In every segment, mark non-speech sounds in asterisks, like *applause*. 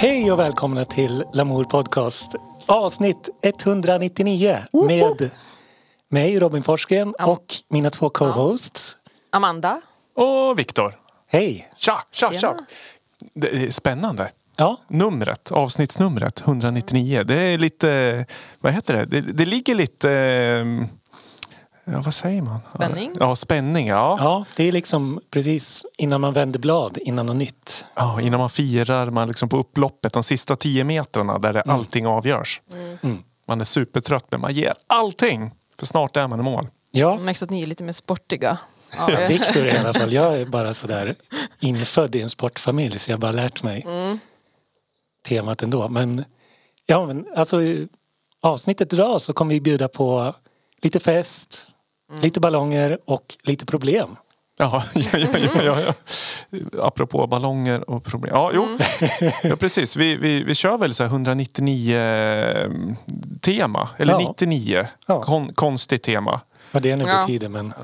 Hej och välkomna till Lamour Podcast. Avsnitt 199 med mig Robin Forsgren och mina två co-hosts. Amanda. Och Viktor. Hej! Tja, tja, tja. Tjena. Det är spännande. Ja, Numret, avsnittsnumret 199. Det är lite, vad heter det? Det, det ligger lite, eh, ja, vad säger man? Spänning. Ja, spänning. Ja. ja, det är liksom precis innan man vänder blad, innan något nytt. ja. Innan man firar, man liksom på upploppet, de sista tio metrarna där det allting avgörs. Mm. Man är supertrött men man ger allting. För snart är man i mål. Ja, märks att ni är lite mer sportiga. Ja, Viktor i alla fall. Jag är *laughs* bara sådär infödd i en sportfamilj så jag har bara lärt mig temat ändå. Men ja, men alltså avsnittet idag så kommer vi bjuda på lite fest, lite ballonger och lite problem. Ja, *laughs* ja, ja, ja, ja, ja. Apropå ballonger och problem. Ja, jo. Ja, precis. Vi, vi, vi kör väl så här 199 tema. Eller Ja. 99. Ja. Kon, konstigt tema. Vad det nu Ja. betyder men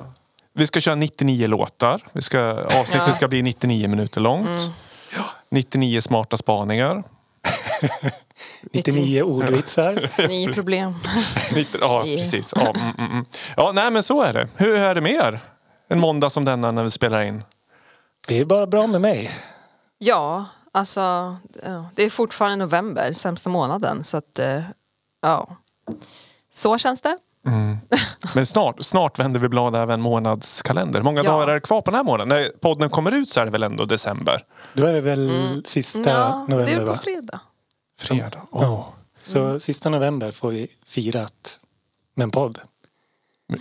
Vi ska köra 99 låtar. Vi ska, avsnittet Ja. ska bli 99 minuter långt. 99 smarta spaningar. 99 ordvitsar. Ni är problem. *laughs* 90, ja, precis. Ja, mm, mm, mm. ja, nej men så är det. Hur är det med er? En måndag som denna när vi spelar in. Det är bara bra med mig. Ja, alltså det är fortfarande november, sämsta månaden. Så att, eh, ja. Så känns det. Men snart, snart vänder vi blad även månadskalender. Många Ja. dagar är det kvar på den här månaden? När podden kommer ut så är det väl ändå december? Då är det väl sista Ja, det november är va? på fredag. Fredag. Ja. Åh, Så sista november får vi firat med en podd.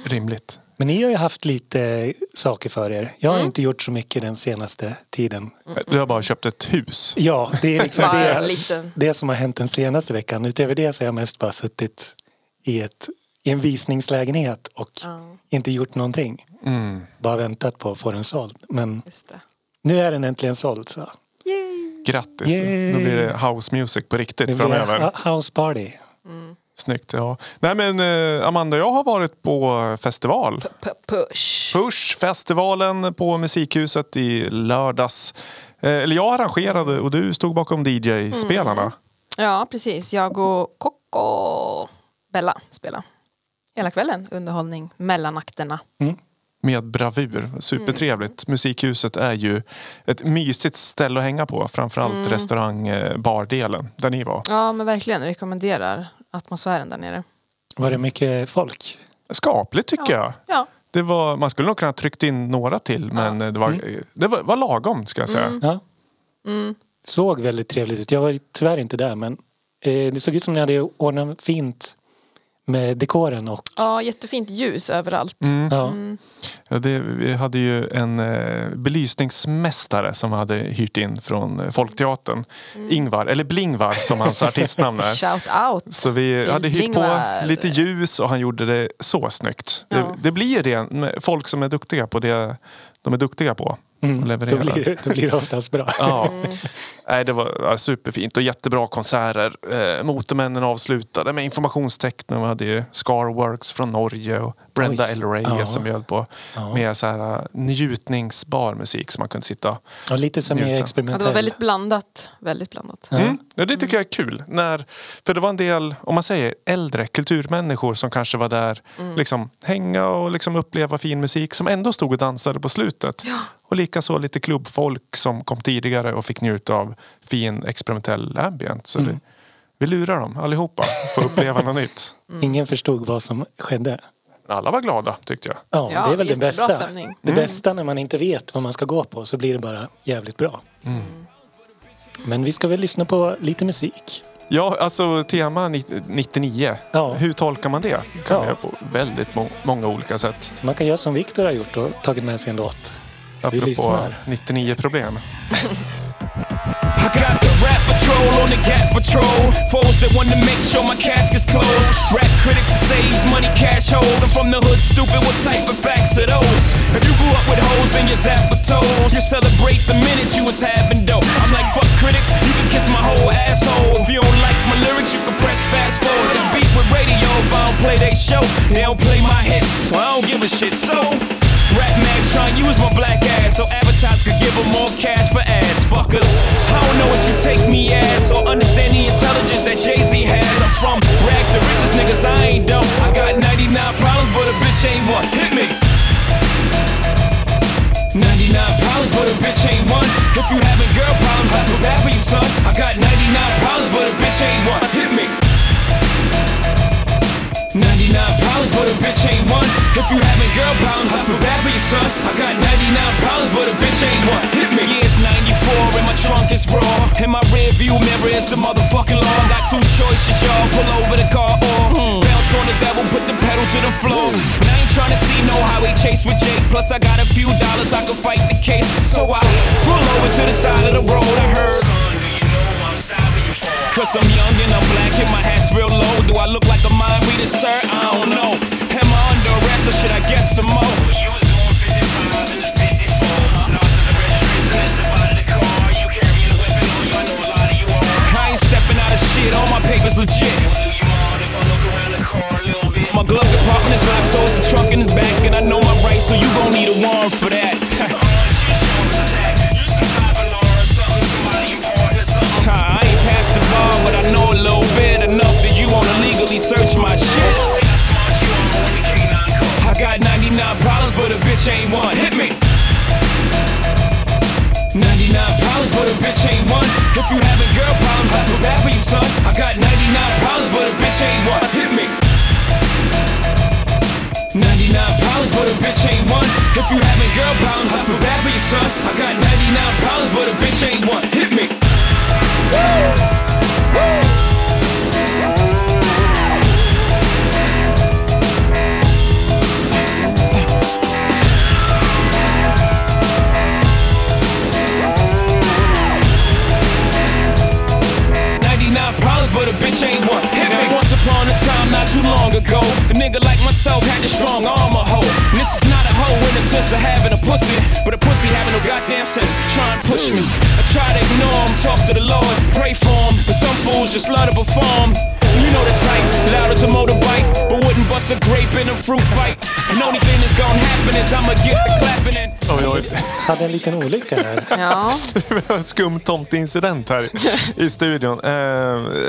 Rimligt. Men ni har ju haft lite saker för er. Jag har Mm. inte gjort så mycket den senaste tiden. Du har bara köpt ett hus. Ja, det är liksom *laughs* det, det som har hänt den senaste veckan. Utöver det så har jag mest bara suttit i, ett, i en visningslägenhet och Ja, inte gjort någonting. Mm. Bara väntat på att få den såld. Men just det. nu är den äntligen såld. Så. Yay. Grattis. Yay. Då blir det house music på riktigt Det blir framöver. a- house party. Snyggt. Ja. Nej men eh, Amanda, jag har varit på festival. P- Push. Push-festivalen på Musikhuset i lördags. Eh, eller jag arrangerade och du stod bakom DJ-spelarna. Ja, precis. Jag och Coco Bella spelade. Hela kvällen. Underhållning mellan akterna. Med bravur. Supertrevligt. Musikhuset är ju ett mysigt ställe att hänga på. Framförallt restaurang eh, bardelen där ni var. Ja, men verkligen. Rekommenderar atmosfären där nere. Var det mycket folk? Skapligt tycker jag. Ja. Det var, man skulle nog kunna ha tryckt in några till men det, var, det var, var lagom ska jag säga. Ja. Mm. Såg väldigt trevligt ut. Jag var tyvärr inte där men eh, det såg ut som ni hade ordnat fint med dekoren och ja, jättefint ljus överallt. ja, Ja, det, vi hade ju en eh, belysningsmästare som hade hyrt in från eh, Folkteatern. Ingvar, eller Blingvar som hans *laughs* artistnamn är. Shout out. Så vi hade hyrt på Blingvar. lite ljus och han gjorde det så snyggt. Det, Ja. det blir ju det folk som är duktiga på det de är duktiga på. Mm, då, leverera. blir, det- då blir det oftast bra. Ja. Mm. Nej, det var ja, superfint och jättebra konserter. Eh, Motormännen avslutade med informationstecknen. Vi hade ju Scarworks från Norge och Brenda. Reyes Ja. som bjöd på Ja. med så här, uh, njutningsbar musik som man kunde sitta. Och lite som Njuta. Ja, experimentell. det var väldigt blandat. Väldigt blandat. Ja. Mm. Ja, det tycker jag är kul. När, för det var en del, om man säger äldre kulturmänniskor som kanske var där, liksom hänga och liksom uppleva fin musik som ändå stod och dansade på slutet. Och likaså lite klubbfolk som kom tidigare och fick njuta av fin experimentell ambient. Så det, vi lurar dem allihopa för att uppleva något nytt. *laughs* Ingen förstod vad som skedde. Alla var glada tyckte jag. Ja, Ja, det är väl det bästa. stämning. Det bästa när man inte vet vad man ska gå på så blir det bara jävligt bra. Men vi ska väl lyssna på lite musik. Ja, alltså tema ni- 99. Ja. Hur tolkar man det? kan Ja. man göra på väldigt må- många olika sätt. Man kan göra som Viktor har gjort och tagit med sig en låt. Så vi Apropå lyssnar. 99 problem. I got the rap patrol on the gap patrol. Foes that want to make sure my casket's closed. Rap critics that say he's money cash holes. I'm from the hood, stupid. What type of facts are those? If you grew up with hoes in your zapper toes, you celebrate the minute you was having dough. I'm like, fuck critics, you can kiss my whole asshole. If you don't like my lyrics, you can press fast forward. The beat with radio if I don't play they show. They don't play my hits, so I don't give a shit. So. Rap Max trying use my black ass so advertisers could give them more cash for ads. Fuckers, I don't know what you take me as or understand the intelligence that Jay Z has. I'm from rags to riches, niggas. I ain't dumb. I got 99 problems, but a bitch ain't one. Hit me. 99 problems, but a bitch ain't one. If you having girl problems, I feel bad for you, son. I got 99 problems, but a bitch ain't one. Hit me. 99 problems, but a bitch ain't one. If you having girl problems, I feel bad for you, son. I got 99 problems, but a bitch ain't one. Hit me. Yeah, it's 94 and my trunk is raw. And my rear view mirror is the motherfucking law. Got two choices, y'all. Pull over the car or bounce on the devil, put the pedal to the floor. And I ain't trying to see no highway chase with Jake. Plus, I got a few dollars, I can fight the case. So I pull over to the side of the road. I heard. Cause I'm young and I'm black and my hat's real low. Do I look like a mind reader, sir? I don't know. Am I under arrest or should En liten olycka här. Ja. *laughs* Skum tomteincident här i studion. Eh,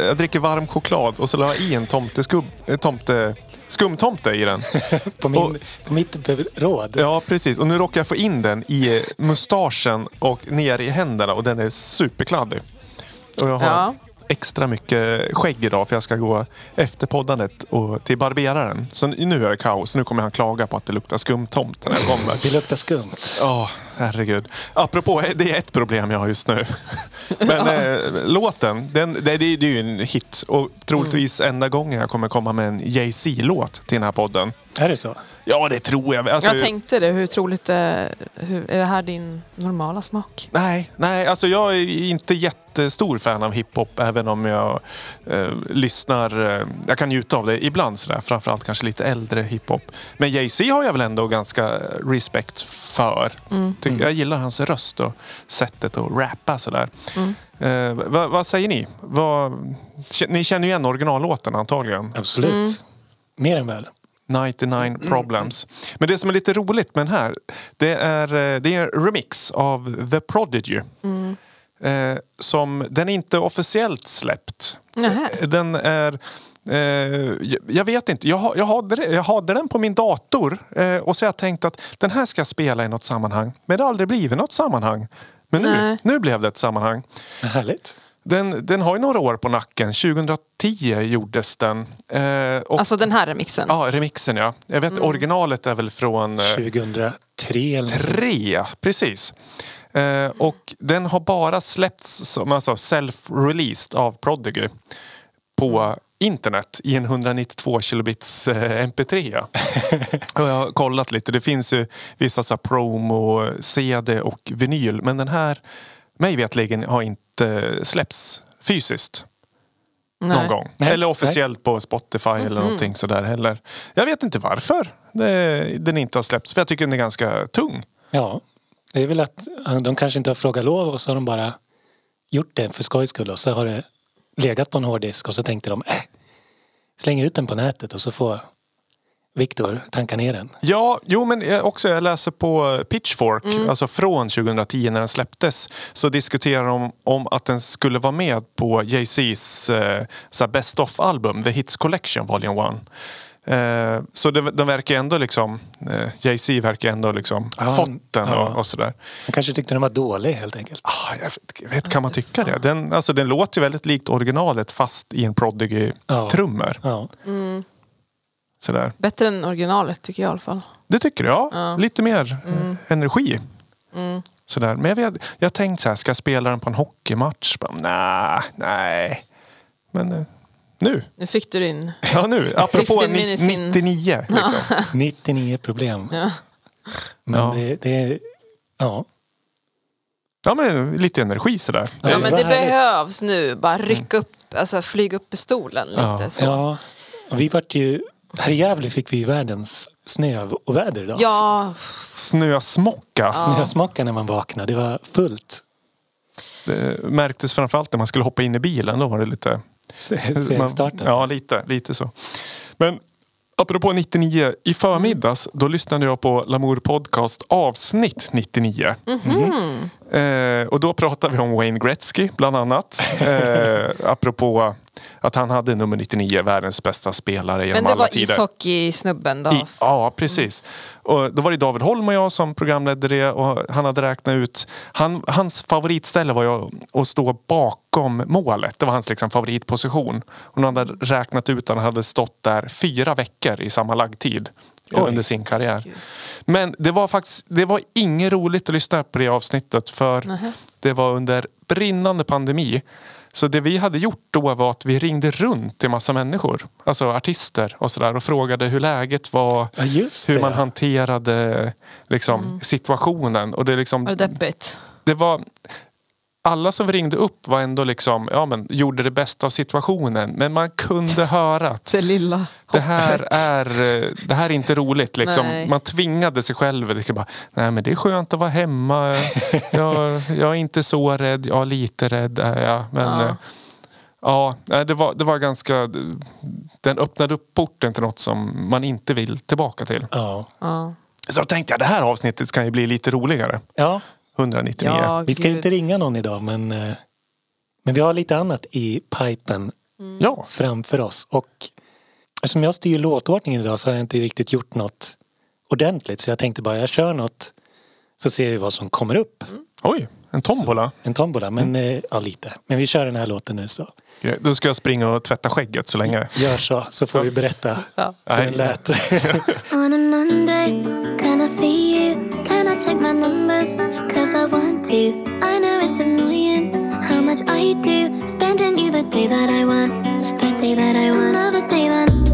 jag dricker varm choklad och så la jag i en tomteskubb, eh, tomte, skumtomte i den. *laughs* På, min, Och- på mitt råd. Ja, precis. Och nu råkar jag få in den i mustaschen och ner i händerna och den är superkladdig. Och jag har Ja. extra mycket skägg idag för jag ska gå efter poddandet och till barberaren. Så nu är det kaos. Nu kommer han klaga på att det luktar skumtomte när jag kommer. Det luktar skumt. Ja, herregud. Apropå, det är ett problem jag har just nu. Men eh, låten, den, det, det, det är ju en hit. Och troligtvis enda gången jag kommer komma med en Jay-Z-låt till den här podden. Är det så? Ja, det tror jag. Alltså, Jag tänkte det, hur troligt är, hur, är det här din normala smak? Nej, nej, alltså jag är inte jättestor fan av hiphop även om jag eh, lyssnar, eh, jag kan njuta av det ibland sådär, framförallt kanske lite äldre hiphop. Men Jay-Z har jag väl ändå ganska respekt för. Tycker, jag gillar hans röst och sättet att rappa sådär. Eh, vad, vad säger ni? Vad, ni känner ju igen originallåten antagligen. Absolut. Mer än väl. 99 problems. Men det som är lite roligt med den här, det är, eh, det är en remix av The Prodigy. Eh, som, den är inte officiellt släppt. Nähä. Den är... Eh, jag- vet inte. Jag, jag, hade, jag hade den på min dator eh, och så har jag tänkt att den här ska jag spela i något sammanhang. Men det har aldrig blivit något sammanhang. Men nu, Nej. nu blev det ett sammanhang. Härligt. Den, den har ju några år på nacken. 2010 gjordes den. Eh, och, Alltså den här remixen? Ja, remixen ja. Jag vet, originalet är väl från eh, 2003 eller något sånt. tre, precis. Eh, och den har bara släppts som alltså self-released av Prodigy på internet i en 192 kilobits eh, mp3. och *laughs* jag har kollat lite. Det finns ju vissa så promo, CD och vinyl. Men den här, mig vetligen har inte släppts fysiskt någon Nej. gång. Nej. Eller officiellt på Spotify eller någonting sådär heller. Jag vet inte varför det, den inte har släppts. För jag tycker den är ganska tung. Ja, det är väl att de kanske inte har frågat lov och så har de bara gjort det för skojs skull och så har det legat på en hårddisk och så tänkte de äh, släng ut den på nätet och så får Viktor tanka ner den. Ja, jo men jag- också jag läser på Pitchfork, alltså från 2010 när den släpptes, så diskuterar de om att den skulle vara med på Jay-Z's eh, Best of-album, The Hits Collection Volume 1. Eh, så det, de verkar ändå liksom, eh, Jay-Z verkar ändå liksom Ja, fått den ja. och, och sådär. Han kanske tyckte den var dålig helt enkelt. Ah, jag vet, jag vet, kan man tycka det? Den, alltså, den låter ju väldigt likt originalet fast i en. Prodigy-trummor. Ja. Sådär. Bättre än originalet tycker jag i alla fall. Det tycker jag. Ja. Lite mer eh, energi. Mm. Sådär. Men jag, vet, jag tänkte så här, ska jag spela den på en hockeymatch? Nej, nej. Men eh, nu. Nu fick du din... Ja nu, apropå 15 ni, minutes in. 99. Liksom. *laughs* 99 problem. Ja. Men Ja. det, det ja. Ja men lite energi sådär. Ja, Ja, det men det härligt. behövs nu. Bara rycka upp, alltså flyga upp i stolen lite. Ja. Så. ja. Vi vart ju, här i Gävle fick vi världens snö och väder idag. Ja, Snösmocka. Snösmocka när man vaknade. Det var fullt. Det märktes framförallt när man skulle hoppa in i bilen. Då var det lite... *laughs* Segstarten. Ja, lite, lite så. Men apropå 99. I förmiddags då lyssnade jag på Lamour Podcast avsnitt 99. Eh, och då pratade vi om Wayne Gretzky bland annat. *laughs* Eh, apropå att han hade nummer 99, världens bästa spelare genom men det alla var tider. ishockeysnubben då. I, ja, precis. Och då var det David Holm och jag som programledde det och han hade räknat ut... Han, hans favoritställe var ju att stå bakom målet. Det var hans liksom favoritposition. Och han hade räknat ut att han hade stått där fyra veckor i sammanlagd tid Oj. under sin karriär. Men det var faktiskt det var inget roligt att lyssna på det avsnittet för det var under brinnande pandemi. Så det vi hade gjort då var att vi ringde runt till massa människor, alltså artister och sådär och frågade hur läget var, Ja, just hur det. man hanterade liksom, situationen. Och det, liksom, Var det deppigt? det var alla som ringde upp var ändå liksom, ja, men, gjorde det bästa av situationen. Men man kunde *laughs* höra att Det lilla det här är, eh, det här är inte roligt. Liksom. Nej. Man tvingade sig själv. Liksom bara, Nej, men det är skönt att vara hemma. Jag, jag är inte så rädd. Ja, lite rädd är jag. Men Ja. ja, ja det, var, det var ganska... Den öppnade upp porten till något som man inte vill tillbaka till. Ja. Ja. Så då tänkte jag det här avsnittet kan ju bli lite roligare. ja, 199. Ja, vi ska gud. inte ringa någon idag men, eh, men vi har lite annat i pipen Ja, framför oss. Och eftersom jag styr låtordningen idag så har jag inte riktigt gjort något ordentligt. Så jag tänkte bara jag kör något så ser vi vad som kommer upp. oj, en tombola. En tombola, men Mm. eh, ja lite. Men vi kör den här låten nu så. Då ska jag springa och tvätta skägget så länge. Gör så, så får vi berätta Ja. hur den lät. *laughs* On a Monday, can I see you? Can I check my numbers? Cause I want to. I know it's annoying how much I do. Spending you the day that I want. The day that I want. Another day then.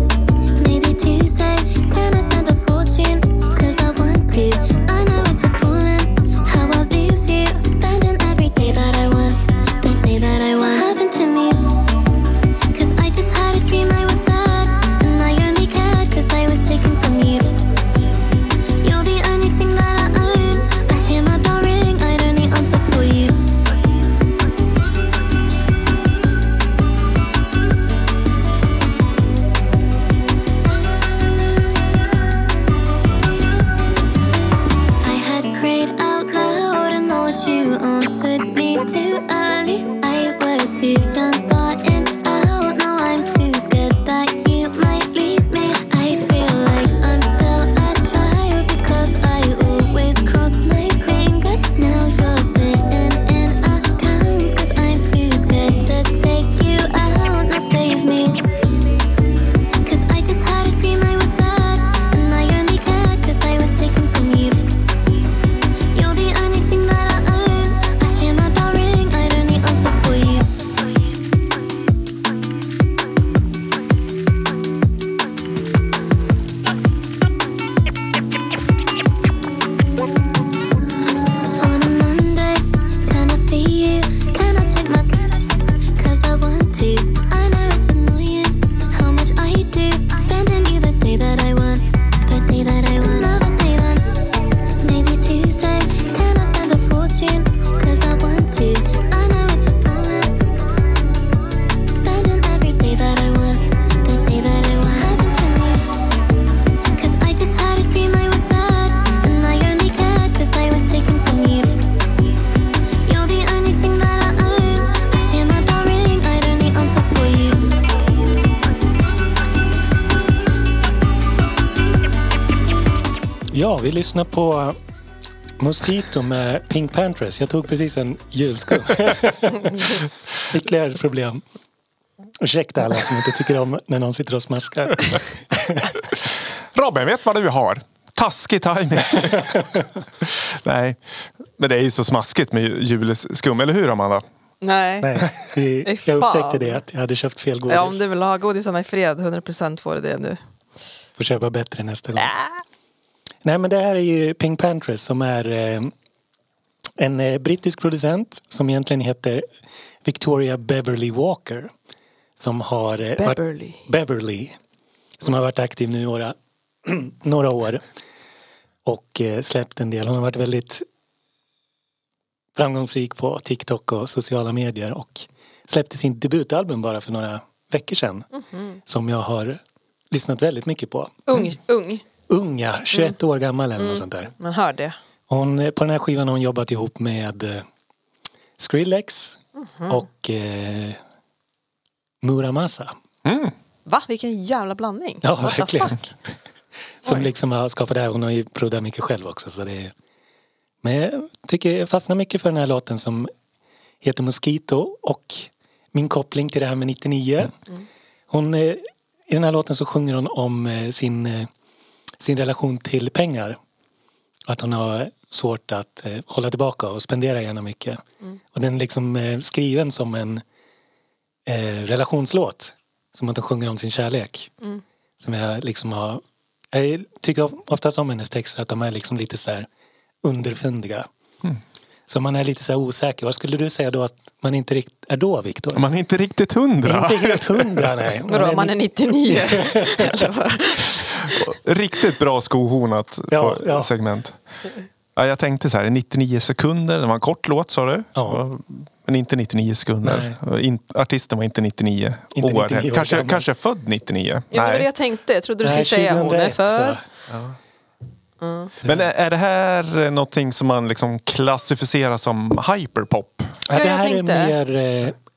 to us. Lyssnar på Mosquito med Pink Panthers. Jag tog precis en julskum. *laughs* Ytterligare ett problem. Ursäkta alla som inte tycker om när någon sitter och smaskar. *laughs* Robin, vet vad du har? Taskig timing. *laughs* Nej, men det är ju så smaskigt med julskum, eller hur Amanda? Nej. Nej, vi- jag upptäckte det att jag hade köpt fel godis. Ja, om du vill ha godisarna i fred, 100% får du det nu. Får köpa bättre nästa gång. Nej men det här är ju Pink Panthers som är eh, en eh, brittisk producent som egentligen heter Victoria Beverly Walker. Som har eh, varit- Beverly. Beverly. Som har varit aktiv nu några, *clears throat* några år. Och släppt en del. Hon har varit väldigt framgångsrik på TikTok och sociala medier. Och släppte sin debutalbum bara för några veckor sedan. Som jag har lyssnat väldigt mycket på. Ung, ung. Unga, 21 år gammal eller något sånt där. Man hör det. Hon, eh, på den här skivan har hon jobbat ihop med eh, Skrillex och eh, Muramasa. Va? Vilken jävla blandning. Ja, What verkligen. *laughs* Som Oj. liksom har skapat det här. Hon har ju proddat mycket själv också. Så det är... Men jag tycker jag fastnar mycket för den här låten som heter Mosquito och min koppling till det här med 99. Hon, eh, I den här låten så sjunger hon om sin, eh, sin relation till pengar. Att hon har svårt att eh, hålla tillbaka och spendera gärna mycket. Och den är liksom eh, skriven som en eh, relationslåt. Som att hon sjunger om sin kärlek. Som jag liksom har... Jag tycker oftast om hennes texter att de är liksom lite så här underfundiga. Så man är lite så här osäker. Vad skulle du säga då att man inte riktigt är då, Viktor? Man är inte riktigt hundra. Inte helt hundra, *laughs* nej. Vadå, man är 99? *laughs* Eller vad? Riktigt bra skohornat Ja, på ja. segment. Ja, jag tänkte så här, 99 sekunder. Det var en kort låt sa du. Ja. Men inte 99 sekunder. In, artisten var inte 99 Inte år. 99 år kanske, gammal. kanske född 99. Ja, det var det jag tänkte. Jag trodde du skulle Nej, säga hon är 2001, född. Men är, är det här någonting som man liksom klassificerar som hyperpop? Ja, det här är mer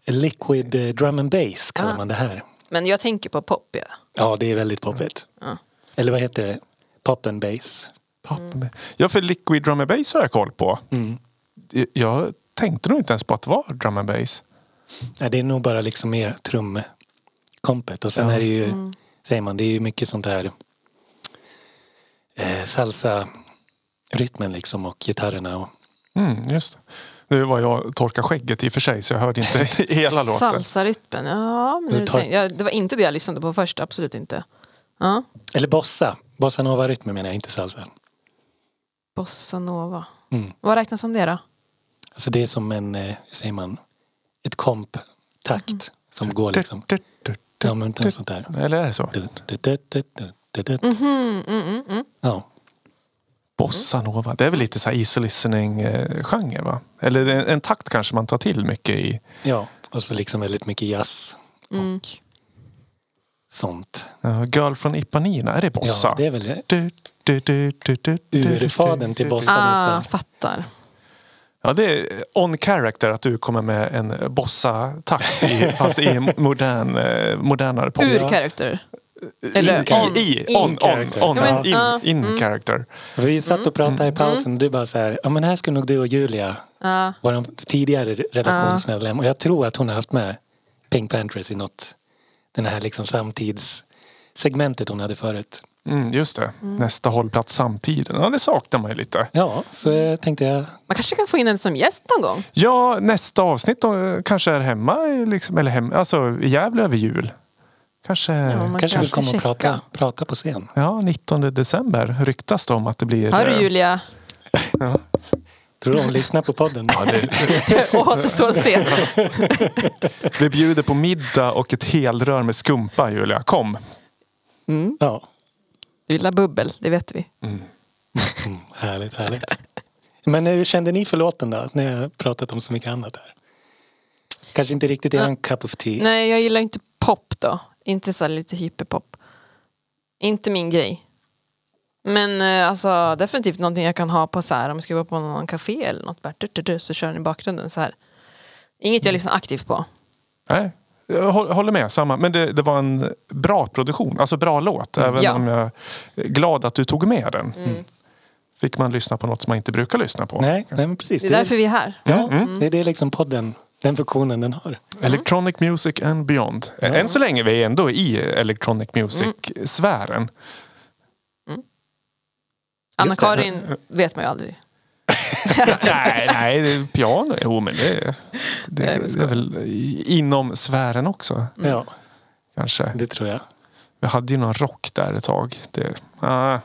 eh, liquid eh, drum and bass kallar Ah. man det här. Men jag tänker på pop, ja. Ja, det är väldigt poppigt. Ja. Eller vad heter det? Pop and bass. Pop. Ja, för Liquid Drum and Bass har jag koll på. Mm. Jag tänkte nog inte ens på att det var drum and bass. Ja, det är nog bara liksom mer trumkompet. Och sen Ja. är det ju, säger man, det är ju mycket sånt där eh, salsa-rytmen liksom och gitarrerna. Och, Mm, just det. Nu var jag och torkade skägget i och för sig så jag hörde inte *laughs* hela låten. Salsa-rytmen. Ja, men nu tar- tänk- ja, det var inte det jag lyssnade på först. Absolut inte. Ja. eller bossa. Bossa nova-rytmen menar jag, inte salsa. Bossa Nova. Mm. Vad räknas som det då? Alltså det är som en, eh, hur säger man, ett komp-takt som går liksom. Ja, men sånt där. Eller är det så? Du. Mm, mm, mm. Ja. Bossa Nova, det är väl lite så här easy listening-genre va? Eller en, en takt kanske man tar till mycket i. ja, och så liksom väldigt mycket jazz Mm. och sånt. Uh, Girl från Ipanina, är det bossa? Ja, det är väl Du, du, du, du, du, du, urfadern till bossa Ah, nästan. fattar. Ja, det är on character att du kommer med en bossa-takt i, fast i *laughs* modern, eh, modernare pop. Ur Ja. character. Eller I, on. i, in on, on, character. on, Ja, men, in, in mm. character. Vi satt och pratade i pausen och du bara så här, ja men här skulle nog du och Julia, Ja. vår tidigare redaktionsmedlem, och jag tror att hon har haft med Pink Panthers i något, den här liksom samtidssegmentet hon hade förut. Mm, just det, nästa hållplats samtiden. Ja, det saknar man ju lite. Ja, så jag tänkte jag, Man kanske kan få in en som gäst någon gång. Ja, nästa avsnitt då, kanske är hemma, liksom, eller hem, alltså i Gävle över jul. Kanske, Ja, ja, kanske vill komma och prata, prata på scen. 19 december ryktas det om att det blir... Hör du eh, Julia? Ja. Tror du hon lyssnar på podden? Ja, det, *laughs* Återstår att se. *laughs* vi bjuder på middag och ett helrör med skumpa, Julia. Kom! Mm. Ja, Du gillar bubbel, det vet vi. mm, härligt, härligt. Men hur kände ni för låten då? När jag har pratat om så mycket annat här. Kanske inte riktigt er cup of tea. Nej, jag gillar inte pop då. Inte så lite hyperpop. Inte min grej. Men eh, alltså definitivt någonting jag kan ha på så här om jag ska vara på någon café eller något. Bara, du, du, du, så kör den i bakgrunden så här. Inget jag lyssnar aktivt på. Nej, jag hå- håller med. Samma. Men det, det var en bra produktion, alltså bra låt. Även Ja. om jag är glad att du tog med den. Mm. fick man lyssna på något som man inte brukar lyssna på. Nej, nej men precis. Det är därför vi är här. Ja, det är det liksom podden, den funktionen den har. Electronic Music and Beyond. Än så länge vi är ändå i Electronic Music-sfären. Anna-Karin vet man ju aldrig. *laughs* nej, nej, det är piano, jo men det, det, det, är väl inom sfären också. Ja, Kanske. det tror jag. Vi hade ju någon rock där ett tag. Det, ah,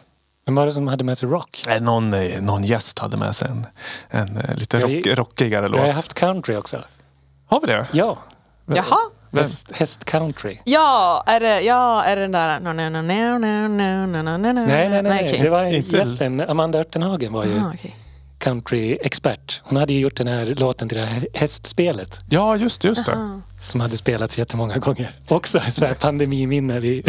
Vem var det som hade med sig rock? nej, någon, eh, någon gäst hade med sig en, en eh, lite Jag- rock, rockigare Vi har ju låt. haft country också. Har vi det? Ja, Jaha? Häst, hästcountry. Ja, är det, ja, är det den där... No, no, no, no, no, no, no, no, no, no. Nej, nej, nej. okej. Det var Inte- gästen, Amanda Örtenhagen var ju Ah, okej. countryexpert. Hon hade ju gjort den här låten till det här hästspelet Ja, just, just det. Ah. Som hade spelats jättemånga gånger. Också så här pandemiminne. Vi,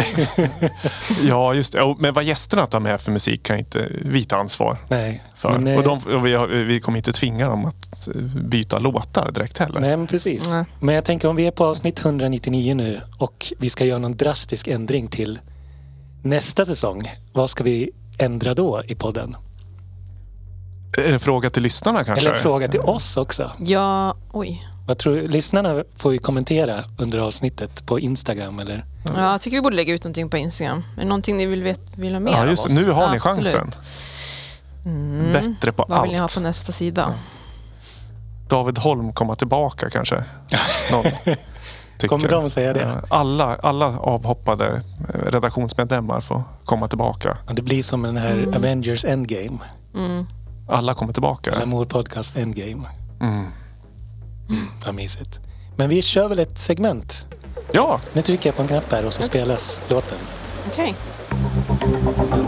*laughs* Ja, just det. Men vad gästerna tar med för musik kan inte vi ta ansvar nej, för. men, eh, och de, och vi, har, vi kommer inte tvinga dem att eh, byta låtar direkt heller. nej, men precis. Nej. Men jag tänker om vi är på avsnitt 199 nu och vi ska göra någon drastisk ändring till nästa säsong. Vad ska vi ändra då i podden? Är det en fråga till lyssnarna kanske? Eller en fråga till oss också. Ja, oj. Vad tror, lyssnarna får ju kommentera under avsnittet på Instagram eller? Ja, jag tycker vi borde lägga ut någonting på Instagram. Är det någonting ni vill, vet, vill ha mer Ja, av just, oss? det. nu har ni Ja, chansen. Mm. Bättre på Vad vill ni ha allt. på nästa sida? David Holm komma tillbaka kanske? Någon, *laughs* tycker. Kommer de säga det? Ja, Alla, alla avhoppade eh, redaktionsmedlemmar får komma tillbaka. Ja, Det blir som den här Avengers Endgame. Mm. Alla kommer tillbaka. Glamour Podcast Endgame. Mm. Vad mysigt. Men vi kör väl ett segment. Ja, Nu trycker jag på en knapp här och så spelas låten. Okej. Sen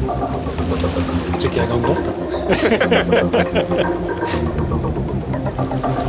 trycker jag igång låten. *laughs*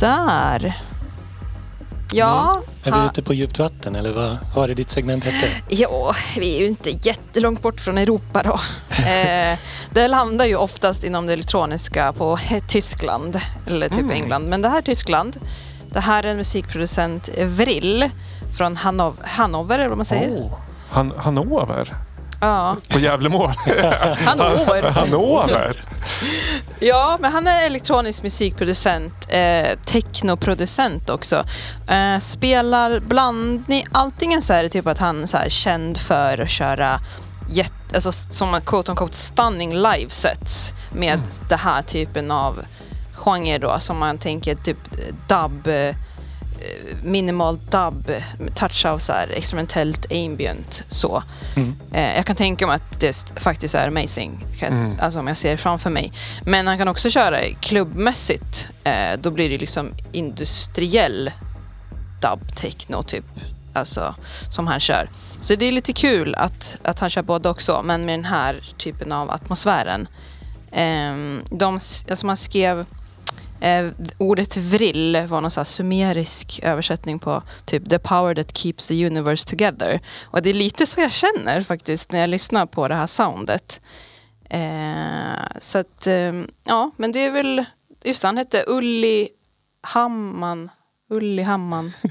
där. Ja, Är vi ute på djupt vatten eller vad vad var det ditt segment hette? Ja, vi är ju inte jättelångt bort från Europa då. *laughs* eh, det landar ju oftast inom det elektroniska på Tyskland, eller typ England. Men det här är Tyskland. Det här är en musikproducent, Vrill, från Hanov- Hannover, eller vad man säger. Oh. Han, Hannover? Ja, På Gävlemål? *laughs* Hannover. Hannover? *laughs* Ja, men han är elektronisk musikproducent, eh, technoproducent också. Eh, spelar blandning, antingen så är det typ att han så här, är känd för att köra jätte, alltså, som quote on quote stunning livesets med den här typen av genre då, som man tänker typ dub, minimal dub, med touch av så här experimentellt ambient så. Mm. Eh, jag kan tänka mig att det faktiskt är amazing, kan, alltså om jag ser det framför mig. Men han kan också köra klubbmässigt. Eh, då blir det liksom industriell dub techno typ, alltså som han kör. Så det är lite kul att, att han kör både också, men med den här typen av atmosfären. Ehm, de, alltså man skrev Eh, ordet vrill var någon så här sumerisk översättning på typ the power that keeps the universe together. Och det är lite så jag känner faktiskt när jag lyssnar på det här soundet. Eh, så att, eh, ja, men det är väl, just det, han hette Ulli Hamman. Ulli Hamman. *laughs*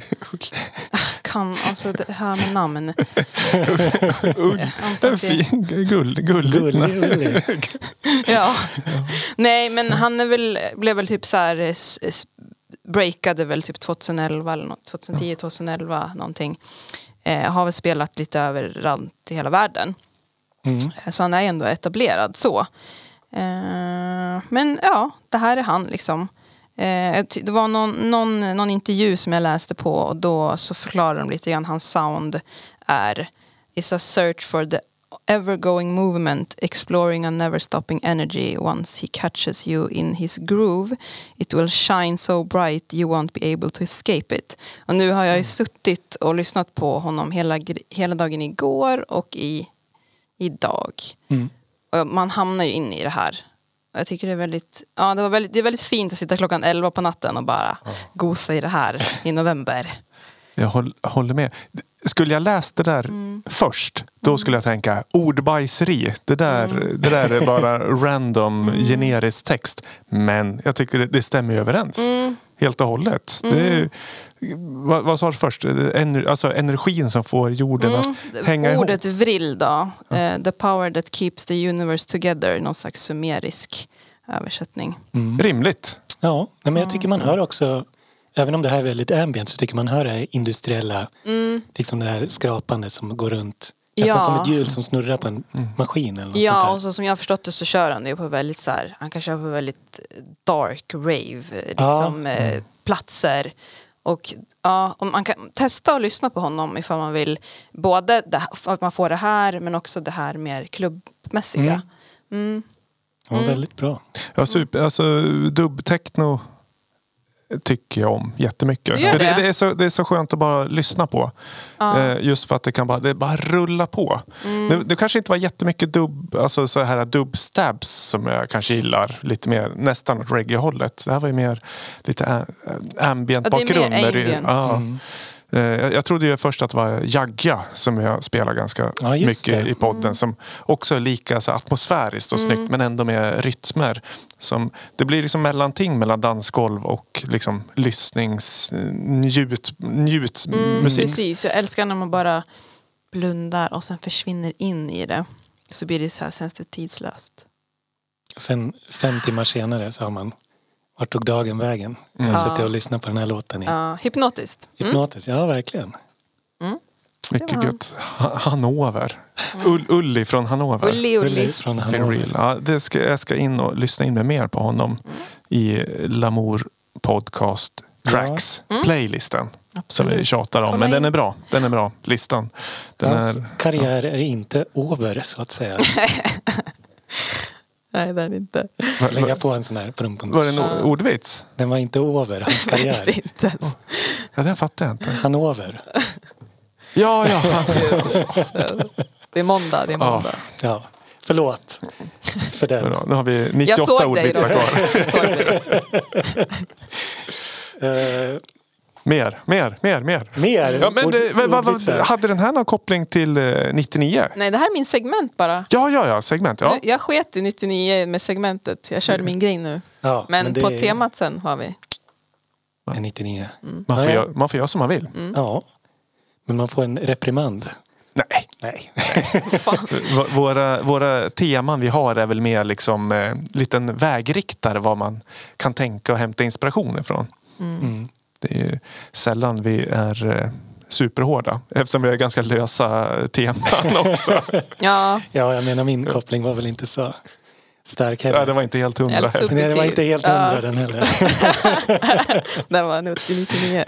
Kan, alltså det här med namn. Ull. Fin, gull, gulligt. Gullig, gullig. Ja. Nej, men han är väl, blev väl typ så här, eh, s- breakade väl typ 2011 eller något, 2010, 2011 någonting. Eh, har väl spelat lite överallt i hela världen. Mm. Eh, Så han är ändå etablerad så. Eh, men ja, det här är han liksom. Eh, det var någon, någon, någon intervju som jag läste på och då så förklarar de lite grann hans sound är is a search for the ever-going movement exploring a never-stopping energy once he catches you in his groove it will shine so bright you won't be able to escape it. Och nu har jag ju suttit och lyssnat på honom hela, hela dagen igår och i, idag. Mm. Och man hamnar ju in i det här. Jag tycker det är väldigt, ja, det, var väldigt, det är väldigt fint att sitta klockan 11 på natten och bara gosa i det här i november. Jag håll, håller med. Skulle jag läst det där Mm. först, då skulle jag tänka ordbajseri. Det där, Mm. det där är bara *laughs* random generisk text. Men jag tycker det, det stämmer överens. Mm. Helt och hållet. Det är, vad, vad sa du först? Ener, alltså energin som får jorden att hänga Mm. Ordet ihop. vrill då, eh, the power that keeps the universe together, någon slags sumerisk översättning. Mm. Rimligt. Ja, men jag tycker man hör också, även om det här är väldigt ambient, så tycker man hör det här industriella, liksom det här skrapandet som går runt. Nästan Mm. Ja. som ett hjul som snurrar på en maskin eller något Ja, sånt och så som jag har förstått det så kör han det på väldigt så här, han kan köra på väldigt dark rave eh, liksom, eh, platser. Och ja, om man kan testa att lyssna på honom ifall man vill både det, att man får det här men också det här mer klubbmässiga. Mm. där. Ja, väldigt bra. Ja, super, alltså, dubbtechno tycker jag om jättemycket. Gör För det, det? det, är så, det är så skönt att bara lyssna på. Eh, just för att det kan bara, det bara rulla på. Mm. Det, det kanske inte var jättemycket dubb, alltså så här dubstabs som jag kanske gillar lite mer, nästan åt reggae-hållet. Det här var ju mer lite ambient Ja, det är mer bakgrund. det- ambient. ja. Mm. Eh, Jag, trodde ju först att det var Jagga som jag spelar ganska Ja, mycket det. i podden. Som också är lika så atmosfäriskt och snyggt men ändå med rytmer. Som, det blir liksom mellanting mellan dansgolv och liksom lyssnings, njut, njutmusik. Precis, jag älskar när man bara blundar och sen försvinner in i det. Så blir det så här, känns det tidslöst. Sen fem timmar senare så har man vart tog dagen vägen? Jag har Ja. suttit och lyssnat på den här låten i Ja, hypnotiskt. Mm. hypnotiskt. Ja, verkligen. Mycket var han. gött. Ha- Hannover. Ull, Ulli från Hannover. Ulli, Ulli. Från Hannover. Ja, det ska, jag ska in och lyssna in mig mer på honom i Lamour podcast tracks playlisten. Som Absolut. vi tjatar om. Kolla Men den är bra. Den är bra. Listan. Den Hans är, karriär är inte över så att säga. *laughs* Nej, det är det inte. Lägga på en sån här prum, prum. var det en ordvits? Den var inte över, hans karriär. inte ens. Ja, den fattar jag inte. Hannover. Ja, ja. *laughs* Det är måndag, det är måndag. Ja, förlåt för den. Bra, Nu har vi Jag 98 såg dig ordvitsar kvar. Jag såg dig. *laughs* Eh, Mer, mer, mer, mer. mer? Ja, men, Ord- eh, vad- vad- ordvitsar. hade den här någon koppling till eh, 99? Nej, det här är min segment bara. Ja, ja, ja, segment. Ja. Jag sket i 99 med segmentet. Jag körde min grej nu. Ja, Men, det på är- temat sen har vi. är 99. Mm. Man, får Ja, ja. göra, man får göra som man vill. Ja. Men man får en reprimand. Nej. Nej. *laughs* Våra, våra teman vi har är väl mer liksom eh, liten vägriktare vad man kan tänka och hämta inspiration ifrån. Mm. Det är sällan vi är eh, superhårda eftersom vi har ganska lösa teman *laughs* också. Ja, Ja, jag menar min koppling var väl inte så stark ja, heller. det var inte helt hundra. Nej, det var inte helt hundra Ja. den heller. *laughs* det var 99.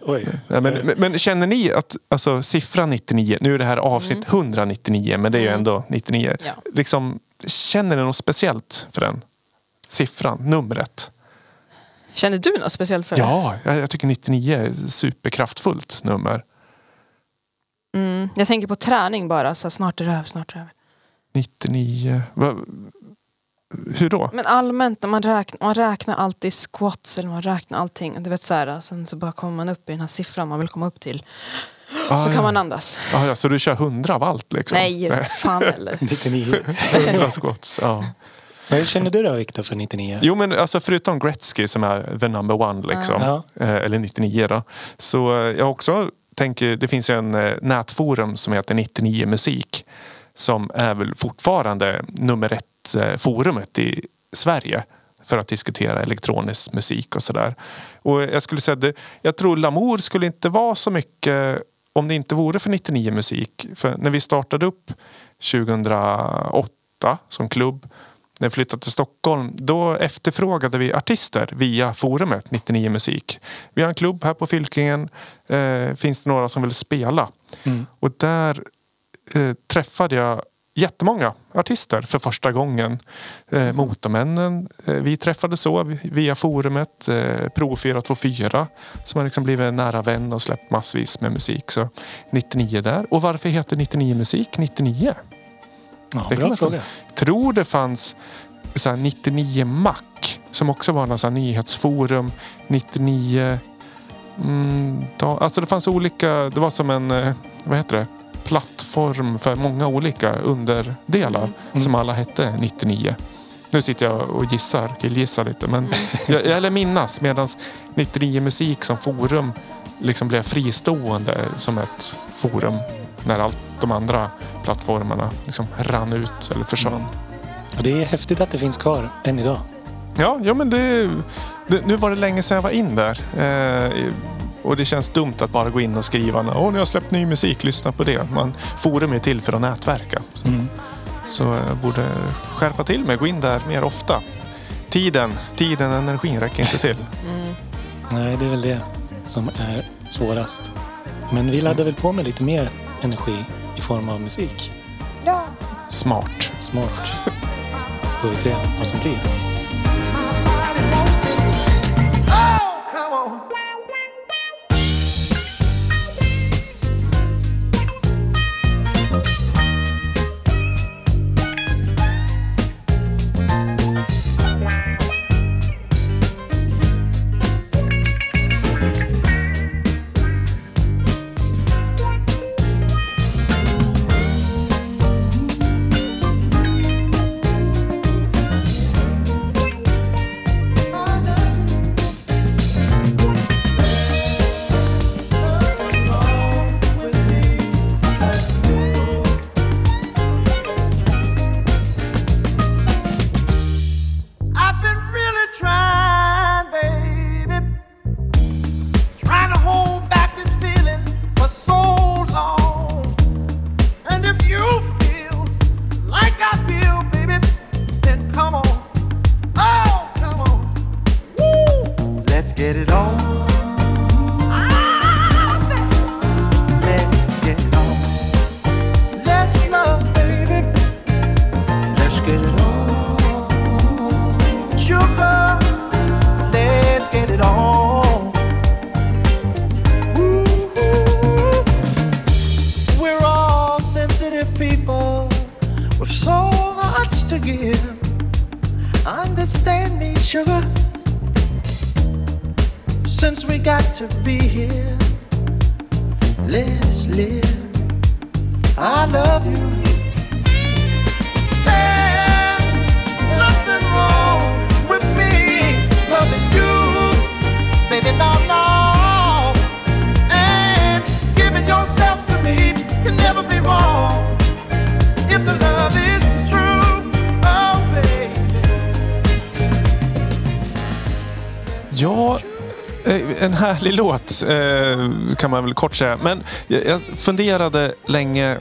Oj. Ja, men, men, men känner ni att alltså, siffran 99, nu är det här avsnitt 199 men det är ju ändå 99. Ja. Liksom, känner ni något speciellt för den siffran, numret? Känner du något speciellt för det? Ja, jag, jag tycker 99 är ett superkraftfullt nummer. Mm, jag tänker på träning bara. Så snart är det över, snart är det över. 99, va, hur då? Men allmänt, när man räknar, man räknar alltid squats eller man räknar allting. Du vet så här, sen så bara kommer man upp i den här siffran man vill komma upp till. Ah, så ja. kan man andas. Ah, ja, så du kör 100 av allt liksom? Nej, fan heller. *laughs* 99. 100 *laughs* squats, ja. Vad känner du då Viktor för 99? Jo men alltså förutom Gretzky som är the number one liksom. Ja. eh, Eller 99 då. Så eh, jag också tänker, det finns ju en eh, nätforum som heter 99 musik. Som är väl fortfarande nummer ett forumet i Sverige. För att diskutera elektronisk musik och sådär. Och jag skulle säga det, jag tror Lamour skulle inte vara så mycket om det inte vore för 99 musik. För när vi startade upp 2008 som klubb när jag flyttade till Stockholm, då efterfrågade vi artister via forumet 99 Musik. Vi har en klubb här på Fylkingen. Eh, finns det några som vill spela? Mm. Och där eh, träffade jag jättemånga artister för första gången. Eh, Motormännen, eh, vi träffades så via forumet. Eh, Pro 424 som har liksom blivit en nära vän och släppt massvis med musik. Så 99 där. Och varför heter 99 Musik 99? Ja, Det bra fråga. tror det fanns så här 99 Mac som också var någon så nyhetsforum. 99... Mm, da, alltså det fanns olika... Det var som en eh, vad heter det, plattform för många olika underdelar Mm. som alla hette 99. Nu sitter jag och gissar, killgissar lite. Men *laughs* jag, jag eller minnas medan 99 Musik som forum liksom blev fristående som ett forum när allt de andra plattformarna liksom rann ut eller försvann. Och det är häftigt att det finns kvar än idag. Ja, ja men det, det, nu var det länge sedan jag var in där. Eh, och det känns dumt att bara gå in och skriva Åh, nu har jag släppt ny musik, lyssna på det. Man, forum är till för att nätverka. Mm. Så jag borde skärpa till mig, gå in där mer ofta. Tiden, tiden och energin räcker inte till. Nej, det är väl det som är svårast. Men vi laddar väl på med lite mer energi i form av musik. Smart. Smart. Så får vi se vad som blir. Härlig låt eh, kan man väl kort säga. Men jag jag funderade länge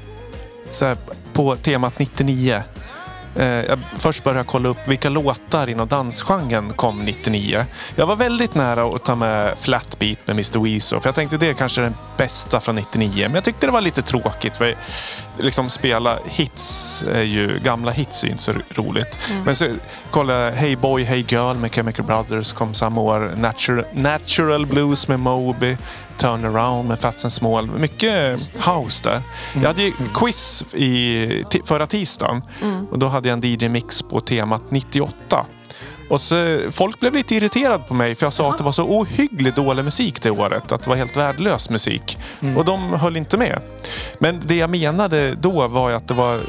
så här, på temat 99. Eh, Jag först började kolla upp vilka låtar inom dansgenren kom 99. Jag var väldigt nära att ta med Flatbeat med Mr Weezo. För jag tänkte det är kanske den bästa från 99. Men jag tyckte det var lite tråkigt. För liksom spela hits, är ju, gamla hits är ju inte så roligt. Men så kollade jag Hey Boy Hey Girl med Chemical Brothers kom samma år. Natural, Natural Blues med Moby. Turn Around med Fats and Small. Mycket house där. Jag hade ju quiz i, förra tisdagen. Och då hade jag en DJ-mix på temat 98. Och så, folk blev lite irriterade på mig för jag sa att det var så ohyggligt dålig musik det året. Att det var helt värdelös musik. Och de höll inte med. Men det jag menade då var att det var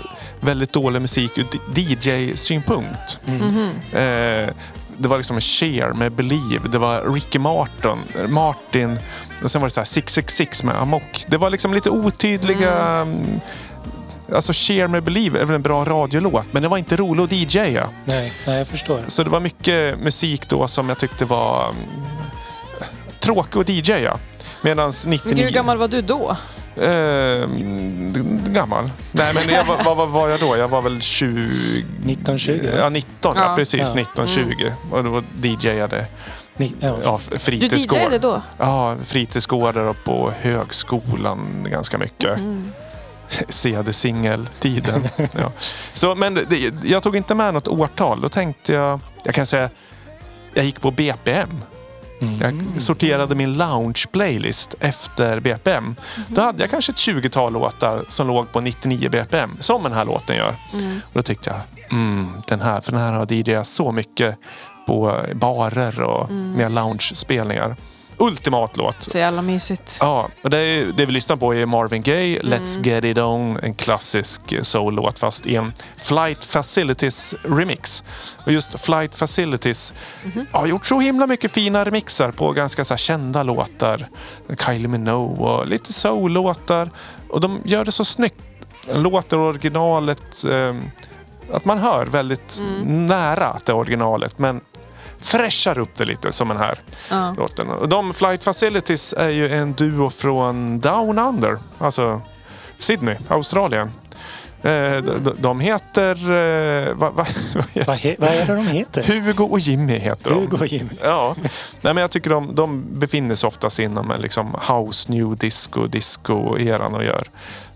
väldigt dålig musik ur DJ-synpunkt. Eh, det var liksom Cher med Believe. Det var Ricky Martin, Martin och sen var det så här 666 med Amok. Det var liksom lite otydliga... mm. Alltså Cher med Believe är väl en bra radiolåt men det var inte roligt att DJa. Nej, nej, jag förstår. Så det var mycket musik då som jag tyckte var mm, tråkig att DJa. Medan 99... Men gud, hur gammal var du då? Eh, mm, gammal. Nej men jag, var- vad vad var jag då? Jag var väl 20... 1920? Ja 19 ja, Ja. precis. Ja. 19, 20. Och då DJade Ni, ja. ja, Du fritidsgård. DJade då? Ja, fritidsgårdar och på högskolan ganska mycket. CD-singeltiden. *laughs* ja. Så, men det, jag tog inte med något årtal. Då tänkte jag, jag kan säga, jag gick på BPM. Mm. Jag sorterade min lounge-playlist efter BPM. Då hade jag kanske ett 20-tal låtar som låg på 99 BPM, som den här låten gör. Och då tyckte jag, mm, den här, för den här har DJ så mycket på barer och med lounge-spelningar. Ultimat låt. Så jävla mysigt. Ja, och det, är, det vi lyssnar på är Marvin Gaye, Let's Get It On, en klassisk soul-låt fast i en Flight Facilities remix. Och just Flight Facilities har gjort så himla mycket fina remixar på ganska så kända låtar. Kylie Minogue och lite soul-låtar. Och de gör det så snyggt. Låter originalet, eh, att man hör väldigt nära det originalet men fräschar upp det lite som den här Ja. låten. De Flight Facilities är ju en duo från Down Under, alltså Sydney, Australien. Eh, de, de- de heter... Eh, va, va, *laughs* Vad, he, vad är det de heter? Hugo och Jimmy heter de. Hugo och Jimmy. Ja, Nej, men jag tycker de, de befinner sig oftast inom en liksom house, new disco, disco-eran och gör